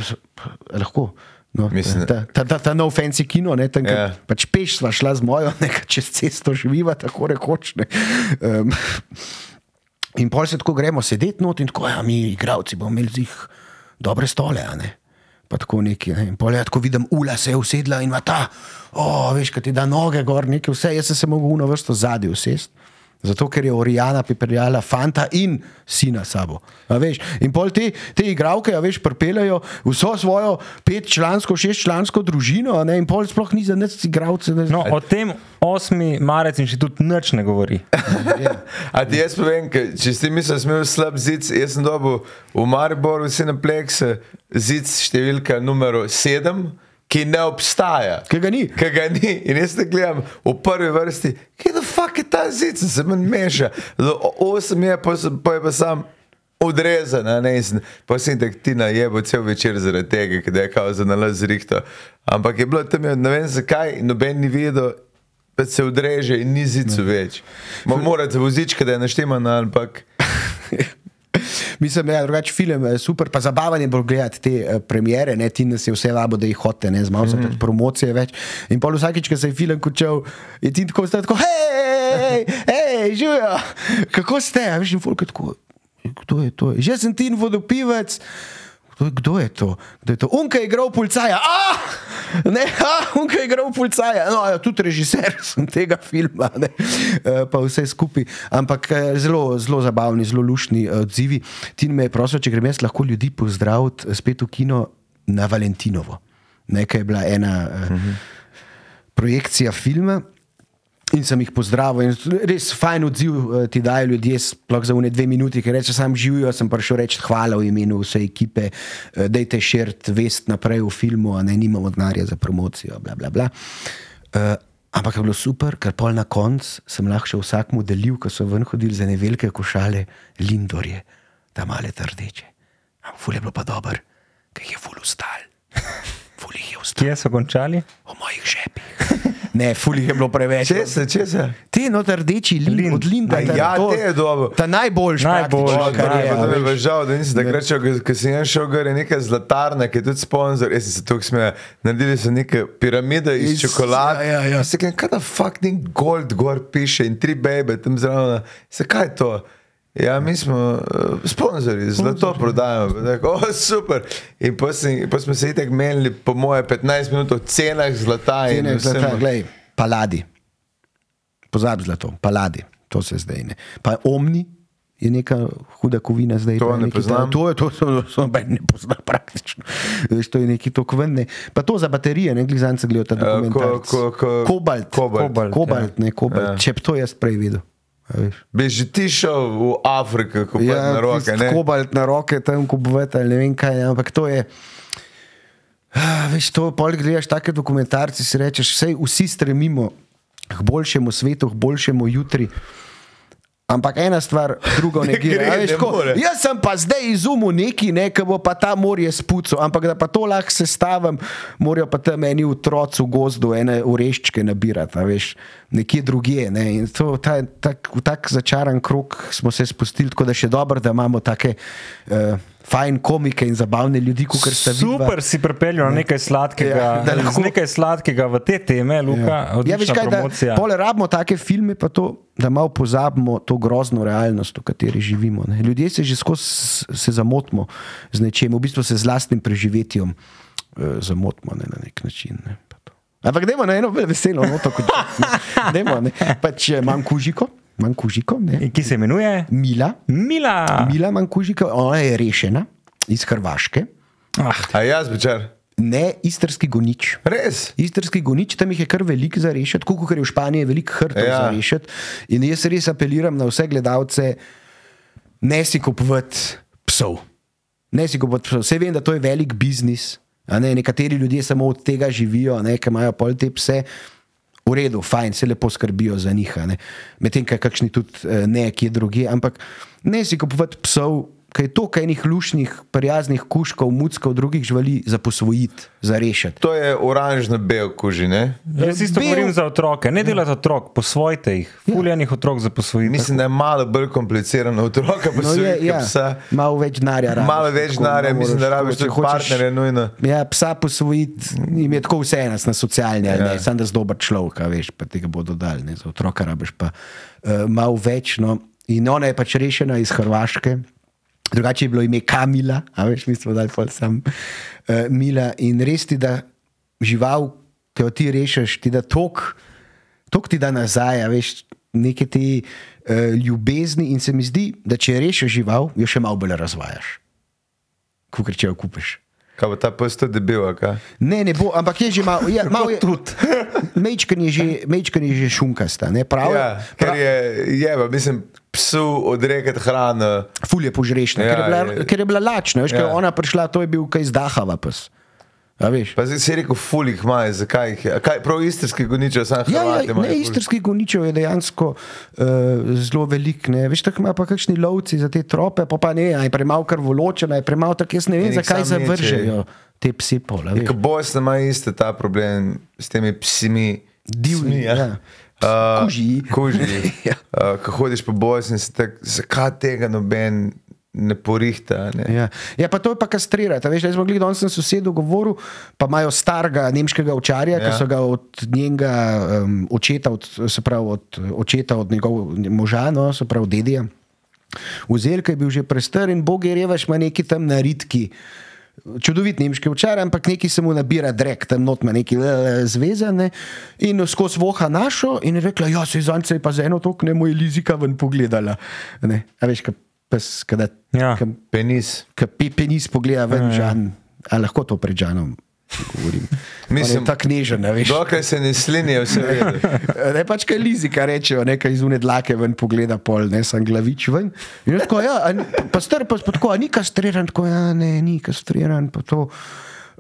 lahko. No, Mislim, ta, ta, ta, ta nov fancy kino, ne, tam, Ja. yeah. pač peš sva šla z mojo, nekaj čez cesto živiva, tako rekoč. Ne. Um, in pol se tako gremo sedeti not in tako, ja, mi, igravci, bomo imeli zih dobre stole. ne. Pa tako neki. Ne. In pol je tako vidim, ula se je usedla in ima ta, o, veš, kaj ti da noge gor, nekaj vse. Jaz sem se mogel uno vrsto zadnji usesti. Zato, ker je Orijana pripeljala fanta in sina sabo. A Veš, in pol te, te igravke, a veš, pripeljajo vso svojo petčlansko, šestčlansko družino, a ne, in pol sploh ni za nas igravce. Ne, No, o tem 8. marec inštitut nič ne govori. A ti jaz povem, če si ti misliš, da sem imel slab zid, jaz sem dobil v Mariboru, vsi na plekse, zid številka numero 7, ki ne obstaja. Ki ga ni. Ki ga ni. In jaz te gledam v prvi vrsti, kje da fuk je ta zid, se meni meša. 8 je, pa, sem- pa je pa sam. Odrezan, ne, in pa sem tako ti najebo cel večer zaradi tega, ker je kao za nalaz zrihto. Ampak je bilo tam, ne vem zakaj, noben ni vedel, da se odreže in ni zicu več. Morate vozička, da je našteman, ampak Mislim, da je drugačen film, eh, super, pa zabaven je bilo gledati te uh, premiere, ne ti nas je vse vabo, da jih hote, ne zmalo mm. promocije več. In pol vsakič, ko se je film končal, je ti tako tako, hej, hej, živijo, kako ste, a veš, in folk je tako, kdo je to? Že sem ti in vodopivec. Kdo je- to? Kdo je to? Unka je igral policaja. Ah! Ne, ah, unka je igral policaja. No, ja, tudi režiser sem tega filma, ne, Eh, pa vse skupaj. Ampak eh, zelo, zelo zabavni, zelo lušni eh, odzivi. Tin me je prosil, če grem jaz lahko ljudi pozdraviti spet v kino na Valentinovo. Nekaj je bila ena uh -huh. projekcija filma. In sem jih pozdravil, in res fajn odziv eh, ti dajo ljudje, sploh za une dve minuti, ki reče: Sam živijo, sem prišel reči hvala v imenu vse ekipe, eh, dajte širiti vest naprej v filmu, a ne nimamo denarja za promocijo. Bla, bla, bla. Uh, ampak je bilo super, ker pol na koncu sem lahko še vsakmu delil, ko so ven hodili za ne velike košale, lindorje, ta male trdeče. Ampak ful je bilo pa dober, ker jih je ful ustal. Ful jih je ustal Kje so končali? v mojih žepih. Ne, ful jih je bilo preveč. če se, če se. Te noter rdeči lin, od Linda. A ja, te je dobro. Ta najboljši, Najboljši, praktično, kar je. Pa žal, da nisem rečel, ker sem jaz šel gor, je neka zlatarna, ki je tudi sponzor, jaz sem se tukaj smejal. Naredili so neke piramide iz, Iz- čokolade. ja, ja, ja. Se kaj, kaj da fuck ni gold gor piše in tri bebe tam zraven. Se kaj je to? Ja, mi smo uh, sponzorji, zlato prodajamo. Pa Tako, oh, super. In pa, smo se itek menili, po moje, 15 minut o cenah zlata. Cene zlata, glej, paladi. Pozabi zlato, paladi, to se zdaj ne. Pa omni je neka huda kovina zdaj. To ne nekaj poznam. To je to, to, to noben ne pozna praktično. Veš, to je neki to kvenne. Pa to za baterije, ne glizance gledajo ta ko- dokumentarec. ko- ko- Kobalt. Kobalt. Kobalt, Kobalt, ne, kobalt. Ja. Če bi to jaz prej videl. Bi že ti šel v Afriko, ko ja, na roke? Kobalt na roke, tam kupovati ali ne vem kaj, ampak to je. Ah, Veš, to pol gledaš take dokumentarce, si rečeš, vse vsi stremimo k boljšemu svetu, k boljšemu jutri. Ampak ena stvar, druga ne gre. Veš, ne tako, more. Jaz sem pa zdaj izumil neki, ne, ki bo pa ta morje spucal, ampak da pa to lahko sestavim, morajo pa tam eni otroci v gozdu ene ureščke nabirati, veš, nekje drugje. Ne. In to, ta, tak, v tak začaran krok smo se spustili, tako da še dobro, da imamo take uh, fajn komike in zabavne ljudi, kot ste vi. Super si pripeljal na nekaj sladkega, Ja, da ja, lahko- nekaj sladkega v te teme, Luka. Ja, veš odlična kaj, da promocija. pole rabimo take filme, pa to, da malo pozabimo to grozno realnost, v kateri živimo. Ne. Ljudje se že skozi se zamotimo z nečem, v bistvu se z lastnim preživetjem uh, zamotimo ne, na nek način. Ne. Ampak dajmo na eno veselo noto kot jaz. Dajmo, ne. Pač eh, imam kužiko, imam kužiko, ne. Ki se imenuje Mila, Mila. Mila imam kužiko, ona je rešena iz Hrvaške, Ah, A jaz večer. ne istrski gonič. Res? Istrski gonič, tam jih je kar veliko za rešiti, kot je v Španiji veliko hrtov ja. Za rešiti. In jaz res apeliram na vse gledalce, ne si kupovati psov. Ne si kupovati psov. Vse vem, da to je velik biznis. a Ne, nekateri ljudje samo od tega živijo, ne, ki imajo pol te pse. V redu, fajn, se lepo skrbijo za njih, medtem ko kakšni tudi eh, ne, kje drugje. Ampak ne si kupovati psov, ki je toliko enih lušnih, prijaznih kuškov, muckov, drugih živali za posvojiti, za rešiti. To je oranžno-bel kuži, ne? Jaz isto Bil- govorim za otroke. Ne delate otrok, posvojite jih. Fuljanih otrok za posvojitev. Mislim, da je malo bolj komplicirano otroka No, je, posvojiti, ja, ja. psa. malo več denarja. rabiš, Malo več denarja, mislim, da rabiš tudi partnerje, nujno. Ja, psa posvojiti jim je tako vseeno, na socialni ali Ja. ne, samo da si dober človek, veš, pa tega bodo dali. Ne, za otroka rabiš pa uh, malo več. No. In ona je pač rešena iz Hrvaške. Drugače je bilo ime Kamila, a veš, mi smo dali sam uh, Mila. In res ti da žival, ki jo ti rešiš, ti da tok, tok ti da nazaj, veš, neke te uh, ljubezni. In se mi zdi, da če rešiš žival, jo še malo bolj razvajaš, kot če jo kupiš. Kaj bo ta pes a kaj? Ne, ne bo, ampak je že malo, ja, malo je, Tudi. mečken je že, mečken je že šunkasta, ne prav? Ja, ker je, je pa, mislim, psu odrekati hrano. Ful je požrešna, ja, Ja, ker, je bila, je- ker je bila lačna. Veš, ja. Ja. Ona prišla, to je bil kaj zdahava pes. Pa zdaj si rekel, fulih imajo, zakaj jih je. Kaj, prav istrski goničev, sam Ja, Hrvati ja, imajo ne, ful. istrskih goničev je dejansko uh, zelo velik. Ne. Veš, tako ima pa kakšni lovci za te trope, pa, pa ne, je premalo krvoločena, je premalo tako, jaz ne vem, jih zakaj zavržejo te psi pol. Ker Bosna ima isto ta problem s temi psimi. Divji, psmi, ja. Uh, Kužiji. Kužiji. Ja. uh, ko hodiš po Bosni, si tak, zakaj tega noben ne porihta. Ne? Ja. ja, pa to je pa kastrirati. Veš, jaz sem gledal, danes sem sosedu govoril, pa imajo starega nemškega ovčarja, ja. ki so ga od njenega um, očeta, od, se pravi od očeta, od njegovega moža, no, se pravi dedija, vzeli, ki je bil že prestar in bog je revaš, ima neki tam naritki. Čudovit nemški ovčar, ampak neki se mu nabira drek, tam not ima neki zvezane in skozi voha našo in je rekla, ja, se zance je pa za eno tok ne moj lizika ven pogledala. Ne, a veš, kaj pes, kada, Ja. kaj Penis. ki pe, penis pogleda ven, žan, ali lahko to pred žanom govorim. Mislim- tako nežen, a veš. Dokaj se ne slinijo, vse vedo. Ne pač kaj lizika rečejo, nekaj iz une dlake ven pogleda pol, ne sem glavič ven. In tako, ja, a pa star pa, tako, a ni kastriran, tako, ja, ne, ni kastriran, pa to.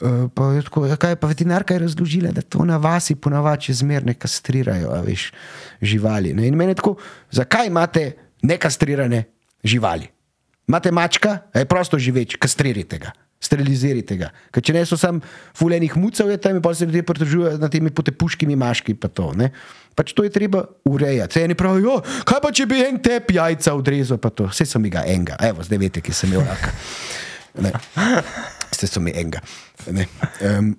eh, Pa je tako, ja, kaj pa veterinarka je razložila, da to na vasi ponavadi zmerne kastrirajo, a veš, živali. Ne? In meni je tako, zakaj imate nekastrirane živali? Imate mačka, a je prosto živeč, kastrirajte ga. Sterilizirajte ga. Ker če ne so sam fulejnih mucev, je tam in pa se ljudje pritožujejo nad temi potepuškimi maški. Pa to, ne. pač to je treba urejati. Eni pravijo, kaj pa če bi en tep jajca odrezal, pa to. Vse so mi ga enega, evo, zdaj veste, ki sem imel raka. Ne. Vse so mi enega. Ne. Um,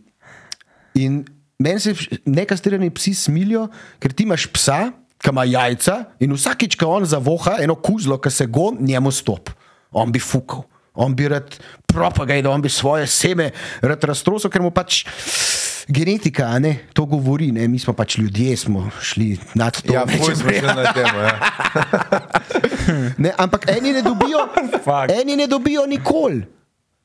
in meni se nekastirani psi smilijo, ker ti imaš psa, ki ima jajca in vsakič, ko on zavoha eno kuzlo, ki se gon, njemu stop. On bi fukal. On bi rad propagajal, on bi svoje seme rad raztrosil, ker mu pač Genetika, ne, to govori, ne, mi smo pač ljudje, smo šli nad to. Ja, če smo šli na temo. Ja. Ne, ampak eni ne dobijo, eni ne dobijo nikoli.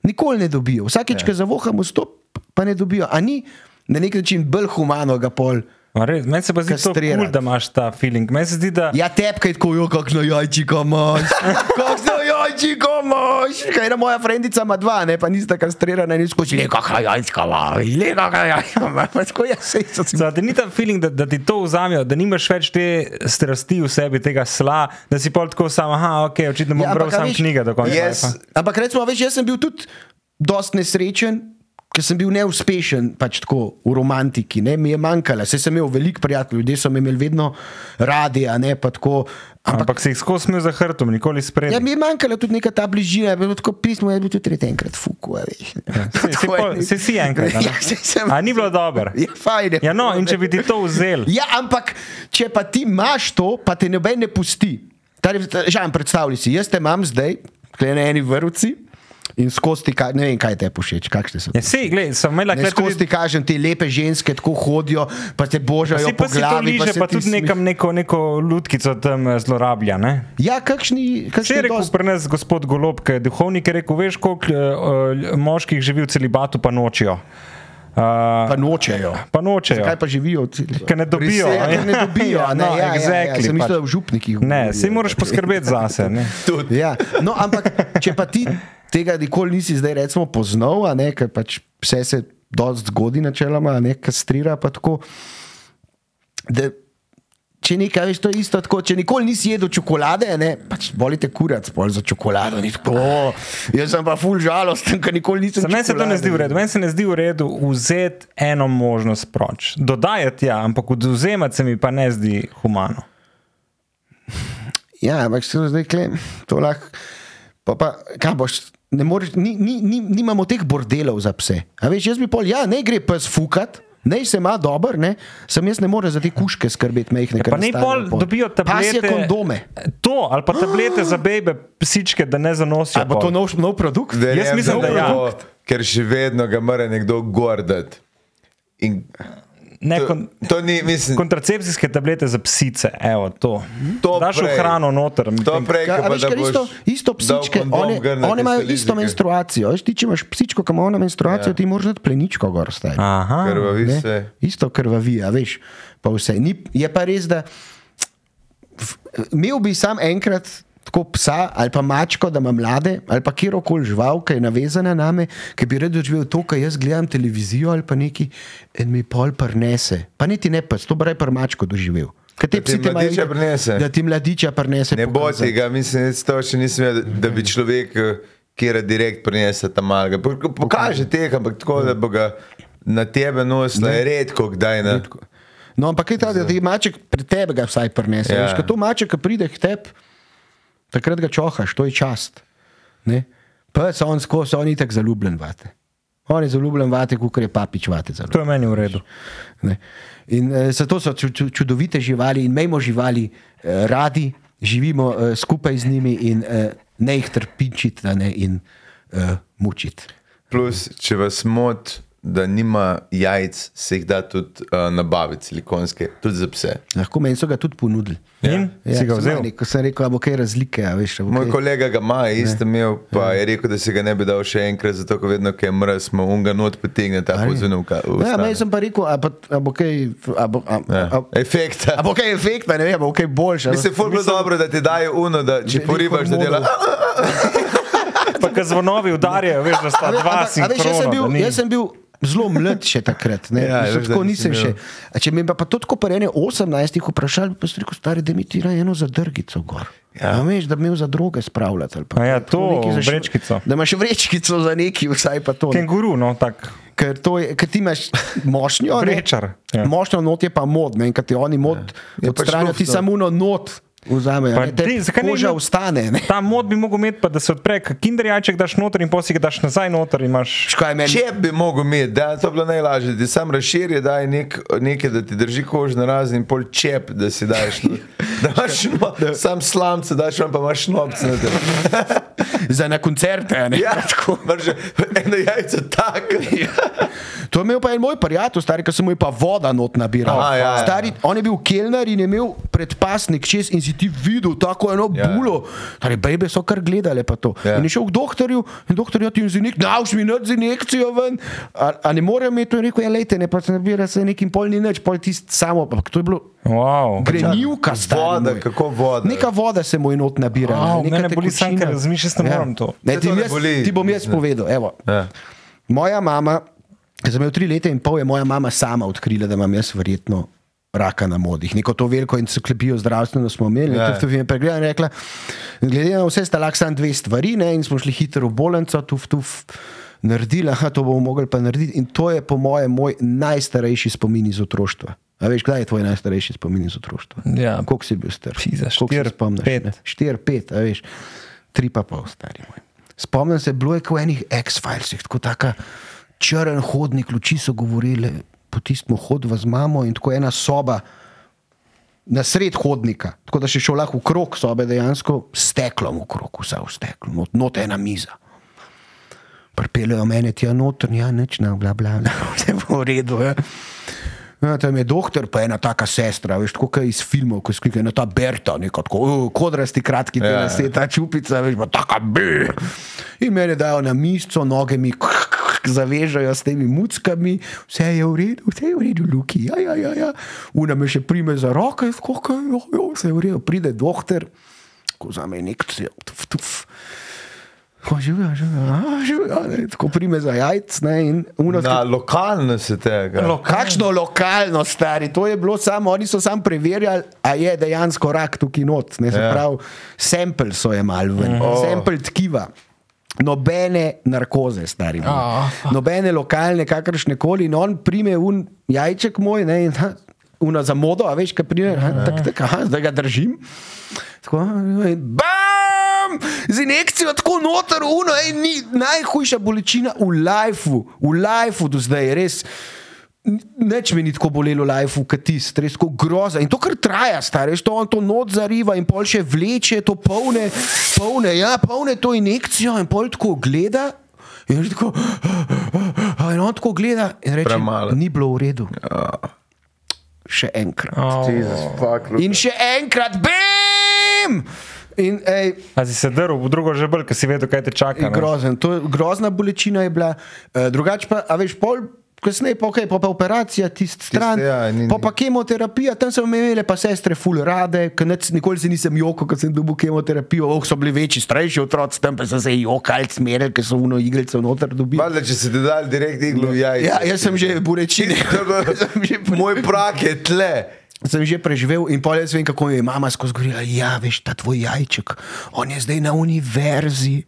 Nikoli ne dobijo. Vsakeč, Ja. ko zavohamo stop, pa ne dobijo. A ni na nek način bolj humano ga pol. Meni se pa zdi to Kastrirati. kul, cool, da imaš ta feeling. Meni se zdi, da Ja, tepkaj tako, jo, kakšno jajčiko imaš. Kakšno jajčiko imaš. Kaj ena moja frendica ima dva, ne, pa nista kastrirana in skoči, le kakšno jajčko imaš, le kakšno jajčko imaš. Tako jaz se sem. Zdaj, da ni ta feeling, da, da ti to vzamejo, da nimaš več te strasti v sebi, tega sla, da si pol tako sam, aha, ok, očitno bom Ja, ja, bral sam knjige do konca. Life, Ampak recimo, veš, jaz sem bil tudi dost nesrečen. Ker sem bil neuspešen pač tako, v romantiki, ne, mi je manjkalo. Saj sem imel veliko prijateljev, ljudje so me imeli vedno radi, a ne pa tako. Ampak, ampak si jih skozi smil za hrbtom, nikoli spred. Ja, mi je manjkala tudi neka ta bližina, je bilo tako pismo, je bil tudi tretji enkrat, fuku, a veš. Si, si, pol, si, enkrat. Ja, saj sem- A ni bilo dobro? Ja, fajn Ja, no, bilo, in če bi ti to vzel, Ja, ampak če pa ti imaš to, pa te noben ne pusti. Žal, predstavljaj si, jaz te imam zdaj, klej na eni vrvci in skozi ti, ka- ne vem, kaj te všeč, kakšne so. ja, si, gled, sem imela kle skozi ti kažem, te lepe ženske tako hodijo, pa te božajo po pa to glavi. liže, se pa ti tudi sme- nekam neko, neko lutkico tam eh, zlorablja. Ne? Ja, kakšni, Če kakšni je rekel pri nas gospod Golob, ki je duhovnik, je rekel, veš, koliko uh, moških živi v celibatu, pa nočijo. Uh, pa nočejo. pa nočejo. Zakaj pa živijo? Ker ne dobijo. Ja, ker ne dobijo, Ja, ne, no, ja, ja, ja, exactly, sem mislil, da v župnikih. Ne, si moraš poskrbeti zase. ne. tudi. Ja, no, ampak če pa ti tega nikoli nisi zdaj recimo poznal, a ne, ker pač vse se dosti zgodi načeloma, a ne kastrira pa tako. Da, če nekaj veš, to je isto tako, če nikoli nisi jedel čokolade, ne, pač volite kurac pol za čokolado, ni tako, "O, jaz sem pa ful žalosten, ker nikoli nisem. Se meni se to ne zdi v redu. Meni se ne zdi v redu vzeti eno možnost proč. Dodajati ja, ampak oduzemati se mi pa ne zdi humano. Ja, ampak se zdaj kle, to lahko. Pa, pa, kaj boš, moreš, ni, ni, ni, nimamo teh bordelov za pse. A veš, jaz bi pol, ja, ne gre pes fukat. Ne, se ima dobro, ne? sem jaz ne morem za te kuške skrbeti, mehne. Ja, pa ne pol dobijo tablete. Pasje kondome. To, ali pa tablete za bebe, psičke, da ne zanosijo. Ali bo to pol. nov, nov produkt? Jaz Verjem, mislim, da ja. bo, Ker še vedno ga mora nekdo gordati. In Ne, to, kon, to ni, mislim, kontracepcijske tablete za psice, evo to. To Daš v prej. hrano noter. to prej, ko a pa veš, da isto, isto psičke, one, one imajo isto lizike. menstruacijo. Veš, ti, če imaš psičko, ki ima ona menstruacijo, ja. ti moraš dati pleničko gor staj. Aha. Krvavi Ne? se. Isto krvavi, a veš, pa vse. Ni, je pa res, da v- imel bi sam enkrat tako psa ali pa mačko, da ima mlade, ali pa kjerkoli žival, ki je navezana na me, ki bi rad doživel to, kar jaz gledam televizijo ali pa neki in mi pol prnese. Pa niti ne pes, to bi raje prmačko doživel. Ker te psi te mladiča itak- prinese. Da ti mladiča prinese. Ne bo pokazati. tega, mislim, to še nisem videl, da bi človek, kjer direkt prinese tam malga. Po- Pokaže teh, ampak tako, da bo ga na tebe nosila, je redko kdaj. Ne? No, ampak kaj ta, da ti maček pred tebe ga vsaj prinese. Ja. Veš, ko to maček, ki pride k tebi, takrat ga čohaš, to je čast. Ne? Pa so on skozi, on je tako zaljubljen vate. On je zaljubljen vate, kot je papič vate. To Zaljubljen. je meni v redu. Ne. In uh, zato so ču, ču, čudovite živali in imejmo živali uh, radi, živimo uh, skupaj z njimi in uh, ne jih trpičiti ne, in uh, mučiti. Plus, če vas moti, da nima jajc, se jih da tudi uh, nabaviti, silikonske, tudi za pse. Lahko meni so ga tudi ponudili. In si ga sem vzel. meni, Ko sem rekel, da bo kaj razlike. a Veš, a bo Moj kaj- kolega ga ima, isto imel, pa je rekel, da se ga ne bi dal še enkrat, zato ker vedno, ko je mrz, smo unga not potegne, tako zunaj. Ja, meni sem pa rekel, a, pa, a bo kaj, a bo, a, a, Ja. Efekta. a bo kaj efekta, ne vem, a bo kaj boljše. Mislim, ful bilo dobro, da ti dajo uno, da če poribaš, da dela. Pa ko zvonovi udarijo, veš, da sta A dva a sinhrona. jaz sem bil zelo mlad še takrat. Ne, Ja, Mislim, tako nisem še. A Če mi pa, pa to tako pa ene 18 vprašali, pa si rekel, stari, da mi ti raje eno zadrgico gor. Ja. A veš, da bi imel za droge spravljati. pa A ja, to, nekaj za š- vrečkico. Da imaš vrečkico za neki, vsaj pa to. ne. Kenguru, no, tak. Ker, je, ker ti imaš mošnjo. Vrečar, ja. mošnjo not je pa mod, ne, in kad ti oni mod ja. pač odstranijo, ti luftno. samo not vzamejo. Pa ne, te zakaj ne Koža imel- ostane. ne. Ta mod bi mogel imeti, pa da se odpre kinder jajček, daš noter in potem si ga daš nazaj noter imaš. Meni? Če bi mogel imeti, da to bi bilo najlažje, da ti sam razširi, da je nek, nekaj, da ti drži kožo na razen in pol čep, da si daš. Da imaš no, sam slamce, daš vam pa imaš nobce na tem. Za na koncerte. Ne? Ja, tako. Vrže, eno jajce tako. Je imel pa en moj prijatelj, stari, ki sem mu je pa voda not nabiral. Aha, ja, ja. Stari, on je bil kelner in je imel predpasnik čez in si ti videl tako eno Ja, ja. bulo. Stari, bebe so kar gledale pa to. Ja. In je šel k doktorju in doktor je ti z nek, nauč mi nad z injekcijo ven. A, a ne morem imeti to, in rekel je, lejte, ne pa se nabira se nekim pol ni nič, pol tisti samo, ampak to je bilo Wow. grenivka, stari. Voda, moj. kako voda? Neka voda se mu je not nabirala. Au, neka mene boli tekočina. ker razmišljam, jaz ne morem to. Ne, ti, ne jaz, boli. ti bom jaz povedal. Evo. Ja. Moja mama, ki sem imel tri leta in pol, je moja mama sama odkrila, da imam jaz verjetno raka na modih. Neko to veliko enciklopijo zdravstveno smo imeli, Ja. tudi je pregledala in rekla, glede na vse sta lahko samo dve stvari ne, in smo šli hitro v bolnico, tuf, tuf, naredili, aha, to bomo mogli pa narediti. In to je po mojem moj najstarejši spomin iz otroštva. A veš, kdaj je tvoj najstarejši spomin iz otroštva? Ja. Koliko si bil star? Pizda, Koliko se štir, spomniš, pet. ne? Štir, pet, a veš, tri pa pol, stari moj. Spomnim se, bilo je kot v enih X-filesih, tako taka črn hodnik, luči so govorile, potistimo hod v mamo in tako ena soba na sred hodnika, tako da si šel lahko v krog sobe, dejansko s steklom v krog, vse v steklu, not, not ena miza. Pripeljejo mene tja noter, ja, nič, no, bla, bla, bla, vse bo v redu. Ja. Ja, tam je doktor, pa ena taka sestra, veš, kot iz filmov, ko skrika, ena ta Berta, neko tako, uh, kodrasti, kratki, Ja, ja, ja. se ta čupica, veš, pa taka B. In mene dajo na mizo, noge mi zavežajo s temi muckami, vse je v redu, vse je v redu, Luki, ja, ja, ja, ja. Una me še prime za roke, skoka, jo, jo, vse je v redu, pride doktor, ko vzame injekcijo, tuf, tuf. Ko živijo, živijo, a, živijo, ne, tako prime za jajc, ne, uno Na lokalno se tega. Lo- Kakšno lokalno, stari, to je bilo samo, oni so samo preverjali, a je dejansko rak tukaj not. Ne, se Ja. pravi, sample so jemali ven, oh. sample tkiva. Nobene narkoze, stari. Ah, Nobene lokalne, kakršne koli. In on prime un jajček moj, ne, in ha, una za modo, a veš, kaj prime, ha, tak, tak, aha, zdaj ga držim. Tako, in bam! Z injekcijo tako noter, uno, ej, ni najhujša bolečina v lifeu, v lifeu do zdaj, res. Neč mi ni tako bolelo v lifeu, kot ti, res tako groza. In to kar traja, stari, to on to noč zariva in pol še vleče, to polne, polne, ja, polne to injekcijo in pol tako gleda. In, tako, in on tako gleda in reče, Premalo. ni bilo v redu. Še enkrat. Oh. Jezus, fuck. In še enkrat, bim! In, ej, A si se drl v drugo žebelj, ker si vedel, kaj te čaka. Grozen, to, grozna bolečina je bila, uh, drugače pa, a veš, pol. Kasneje pa, okay, pa, pa operacija, tisti stran, ja, ni- pa, pa kemoterapija, tam so me imele pa sestre ful rade, ker nic- nikoli se nisem jokal, ko sem dobil kemoterapijo, oh, so bili večji, starejši otroci, tam pa so se jokali, smerili, ker so uno iglice noter dobili. Valjda, če si ti dal direkt iglo v jajce. Ja, jaz sem že že pre- Moj prak je tle. Sem že preživel in pol jaz vem, kako je mama skozi govorila, ja, veš, ta tvoj jajček, on je zdaj na univerzi,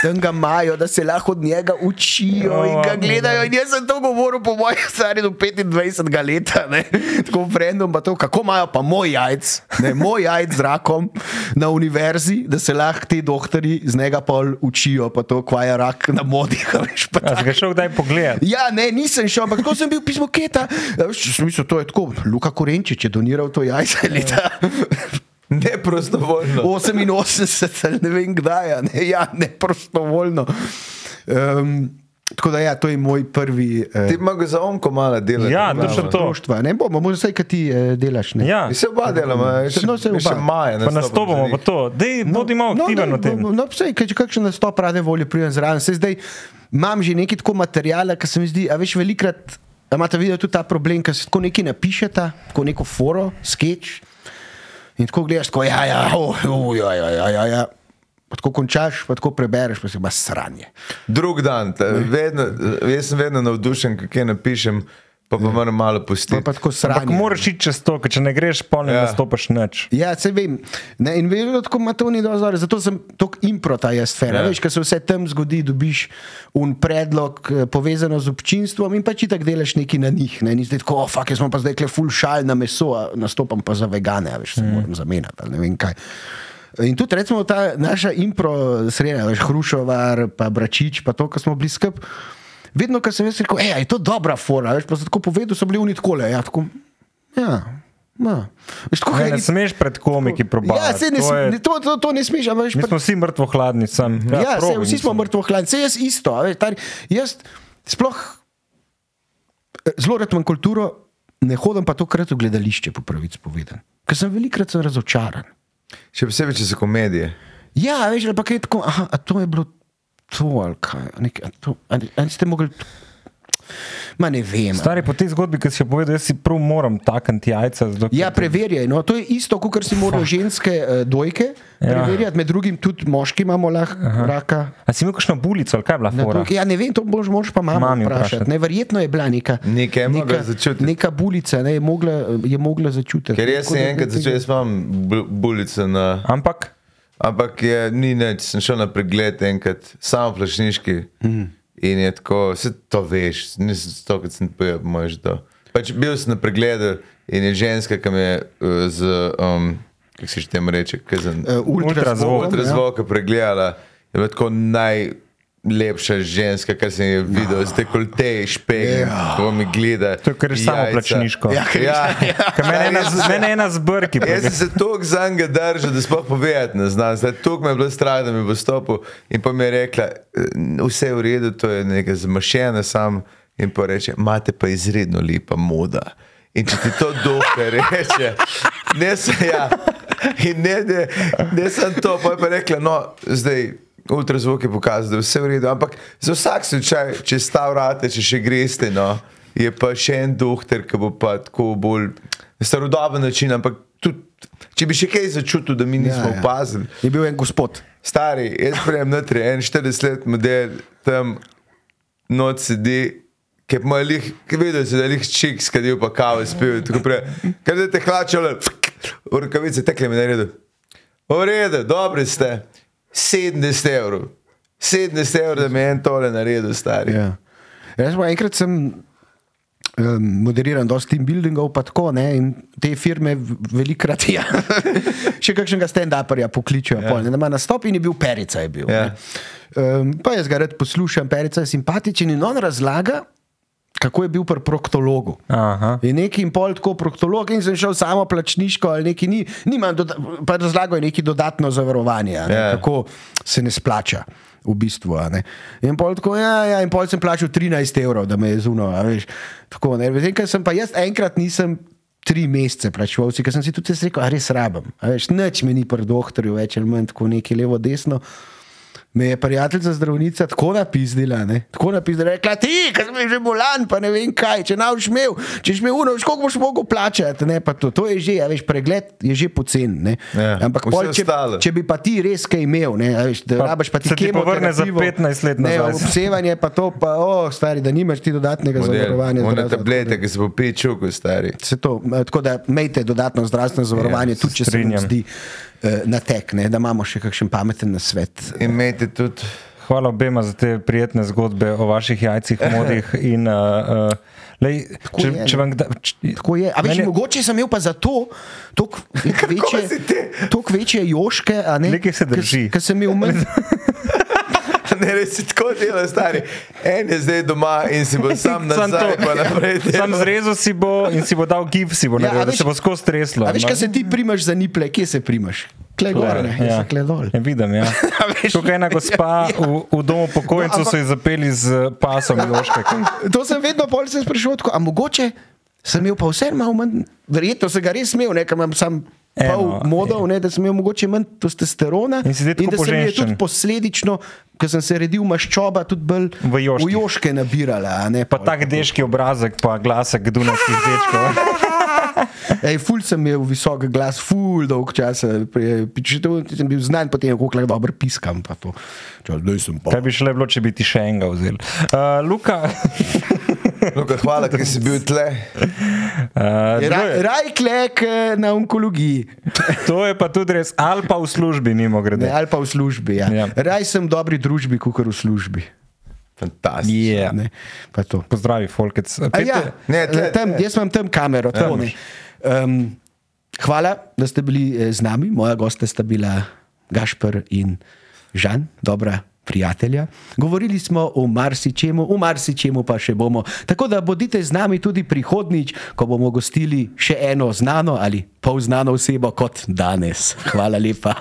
tam ga imajo, da se lahko od njega učijo in ga gledajo. In jaz sem to govoril po mojem starem do 25 leta, ne? tako frendom, pa to, kako imajo pa moj jajc, ne, moj jajc z rakom na univerzi, da se lahko ti doktori z njega pol učijo, pa to, kva je rak na modih, veš, pa A si ga šel kdaj pogledat? Ja, ne, nisem šel, ampak tako sem bil pismo Keta. Ja, veš, sem mislil, to je tako. Luka Korenčič je doniral to jajce leta Ne prostovoljno. 88, ali ne vem kdaj, ne, ja, ne prostovoljno. Um, tako da ja, to je moj prvi. Ti Uh, imaš za onko malo delati. Ja, točno to. Društva, ne bomo, možno vse, kaj ti uh, delaš. Ne? Ja, Mi se oba delamo, še, No, se mi še oba. maja. pa nastopamo pa to. Dej, bodi malo aktiven no, v tem. No, no, vse, če kakšen nastop rade volje pridem zraven. Saj zdaj imam že nekaj tako materijala, ki se mi zdi, a veš, velikrat imate videti tudi ta problem, ker se tako nekaj napišete, tako neko foro, sketch. In tako gledaš, tako ja, ja, oh, oh, ja, ja, ja, ja, ja. Pa tako končaš, pa tako prebereš, pa si imaš sranje. Drug dan, vedno, jaz sem vedno navdušen, kako napišem. Pa, pa moram malo pustiti. Pa, pa tako Ampak sranje. moraš iti čez to, ker če ne greš, pa ne Ja. nastopiš nič. Ja, se vem. Ne, in vedno tako ima to ni dobro. Zato sem tako improta jaz sfera. Ja. Ja. Veš, ker se vse tam zgodi, dobiš un predlog eh, povezano z občinstvom in pač tako delaš neki na njih. Ne, in zdaj tako, oh, fuck, jaz smo pa zdaj kle full šal na meso, nastopam pa za vegane, a veš, se mm. moram zamenjati ali ne vem kaj. In tudi recimo ta naša impro sreda, veš, Hrušovar, pa Bračič, pa to, kar smo bili skup. Vedno, ko sem jaz rekel, "Ej, a je to dobra fora, veš, pa so tako povedal, so bili oni takole. Ja, tako, ja, ja. Veš, tako, Ne, eni- ne smeš pred komiki probati. Ja, se ne, to, je, to, to, to ne smeš, ampak veš, mi smo vsi mrtvo hladni. Sem, ja, ja, probi, vsi smo mrtvo hladni, vse jaz isto. a Veš, tar, jaz sploh eh, zelo rad imam kulturo, ne hodim pa tokrat v gledališče, po pravici povedan. Ker sem velikrat sem razočaran. Še posebej, če so komedije. Ja, veš, ali pa kaj je tako, aha, a to je bilo to ali kaj. Nek, a to, a, a niste mogli. Ma ne vem. Stari po tej zgodbi, ki si jo povedal, jaz si prav moram takniti jajca. Zato, Ja, preverjaj. No. To je isto, kot si morajo ženske uh, dojke Ja. preverjati, med drugim tudi moški imamo lahko raka. A si imel kakšno bulico, ali kaj je bila dojke. Ja, ne vem, to boš, moraš pa mamo Mami vprašati. vprašati. Ne, verjetno je bila neka, Nekaj je začutiti. neka bulica, ne, je, mogla, je mogla začutiti. Ker jaz sem enkrat začel, jaz imam bu- bulico na. Ampak Ampak je, ni nič, sem šel na pregled enkrat, samo plašniški. Mm. In je tako, vse to veš, nisem to, kot sem povedal, možeš to. Pač bil sem na pregledu in je ženska, ki me je uh, z, um, kako se že temu reče, Uh, Ultrazvok, ultrazvok. ultrazvoka pregledala. Je bila tako najlepša ženska, kar sem jo videl, z dekolte, špeg, Ja. ko mi gleda. To je kar samo plačniško. Ja, ker- Ja, Ker mene ena, Jaz sem se- mene ena zbrki. Jaz sem se toliko za njega držal, da sploh povedati ne znam. Zdaj, toliko me je bilo strah, da mi bo stopil. In pa mi je rekla, "Eh, vse je v redu, to je nekaj zmašene sam. In pa reče, imate pa izredno lepa moda. In če ti to doktor reče, ne se ja. In ne, ne, ne sem to, pa je pa rekla, no, zdaj. Ultrazvok je pokazal, da je vse v redu, ampak za vsak slučaj, če sta vrate, če še greste, no, je pa še en doktor, ki bo pa tako bolj starodoben način, ampak tudi, če bi še kaj začutil, da mi nismo Ja, ja. opazili. Je bil en gospod. Stari, jaz prejem notri, en 40 let model, tam noč sedi, je moj lih, ki vedel da je lih čik, skadil pa kavo spil, tako prej. Kaj zdaj te hlačale, v rokavice tekle mi na redu. V redu, dobri ste, 70 evrov. 70 evrov, da mi je en tole naredil, stari. Ja. Jaz pa enkrat sem um, moderiran dosti team buildingov, pa tako, ne, in te firme velikrat, ja, še kakšnega stand-uperja pokličejo, ja. pol, ne, da ima nastop in je bil Perica. Je bil, Ja. ne. um, pa jaz ga rad poslušam, Perica je simpatičen in on razlaga, kako je bil pri proktologu. Aha. Je neki in pol tako proktolog, in sem šel samo plačniško ali neki, ni, nimam, doda, pa razlagal je neki dodatno zavarovanje, ne, Ja. kako se ne splača. V bistvu, in pol tako, ja, ja, in pol sem plačal 13 evrov, da me je zuno. Tako, ne, Medtem, ko sem pa jaz enkrat nisem tri mesece plačeval, ker sem si tudi rekel, a res rabim. A veš, nič me ni pri doktorju, več ali manj tako neki levo, desno. Me je prijateljica zdravnica tako napizdila, ne? tako napizdila, rekla ti, ki si že bolan, pa ne vem kaj, če ne boš imel, če boš imel uno, veš, koliko boš mogel plačati, ne, pa to, to je že, a veš, pregled je že pocen, ne. Ja, Ampak pol, če, ostalo. če bi pa ti res kaj imel, ne, a veš, da Pa rabaš pa ti se ti povrne za kemoterapijo, 15 let Ne, nazaj. obsevanje pa to, pa, o, stari, da nimaš ti dodatnega zavarovanja. One zdravstva, tablete, ki se bo pičuku, stari. Se to, eh, tako da imejte dodatno zdravstveno zavarovanje, Ja, se tudi če se vam zdi uh, na tek, ne, da imamo še kakšen pameten nasvet. Imejte tudi. Hvala obema za te prijetne zgodbe o vaših jajcih, modih. In, uh, uh, lej, če, je, če vam, kda- č, Tako je. A veš, Meni- mogoče sem imel pa zato toliko večje, toliko večje joške, a ne? Nekaj se drži. Ker sem imel manj. Ne, res si tako dela, stari. En je zdaj doma in si bo sam nazaj, pa naprej. Sam zrezal si bo in si bo dal gib, si bo Ja, naredil, a da se bo skozi treslo. A veš, kaj se ti primaš za niple, kje se primaš? Kle gor, ne, jaz sem kle dol. Ja, vidim, ja. Tukaj ena gospa v, v domu pokojnicov No, so jo zapeli z pasom Joške. To sem vedno bolj se sprašoval, a mogoče sem imel pa vse malo manj, verjetno sem ga res imel, nekaj imam sam. Pol modov, ne, da sem imel mogoče manj testosterona In in da se mi je poženjščen. tudi posledično, ko sem se redil maščoba, tudi bolj V joških. v joške nabirala. a Ne, Pa tak deški obrazek, pa glasek dunajskih dečkov. Ej, ful sem imel visok glas, ful dolg čas. Če sem bil znan, potem kako lahko dobro piskam. Čas, sem pa. Kaj bi šele bilo, če bi ti še enega vzel? Uh, Luka, Luka, hvala, ker si bil tle. Uh, Ra, raj klek eh, na onkologiji. to je pa tudi res, ali pa v službi, mimo Ne, grede. ali pa v službi. Ja. Ja. Ja. Raj sem v dobri družbi, kot v službi. Fantastično. Yeah. Ne, pa to. Pozdravi, Folkec. A Ja, Ne, tle- tam, jaz imam tam kamero. Tam, ne. um, hvala, da ste bili eh, z nami. Moja gosta sta bila Gašpr in Žan, dobra prijatelja. Govorili smo o marsičemu, o marsičemu pa še bomo. Tako da bodite z nami tudi prihodnič, ko bomo gostili še eno znano ali pol znano osebo kot danes. Hvala lepa.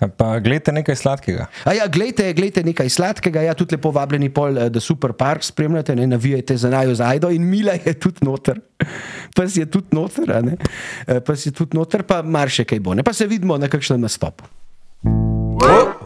Pa gledajte nekaj sladkega. A ja, glejte, glejte nekaj sladkega, ja, tudi lepo vabljeni pol, eh, da super park spremljate, ne navijajte za najo zajdo in Mila je tudi noter. Pes je tudi noter, a ne? Eh, Pes je tudi noter, pa mar še kaj bo, ne? Pa se vidimo na kakšnem nastopu.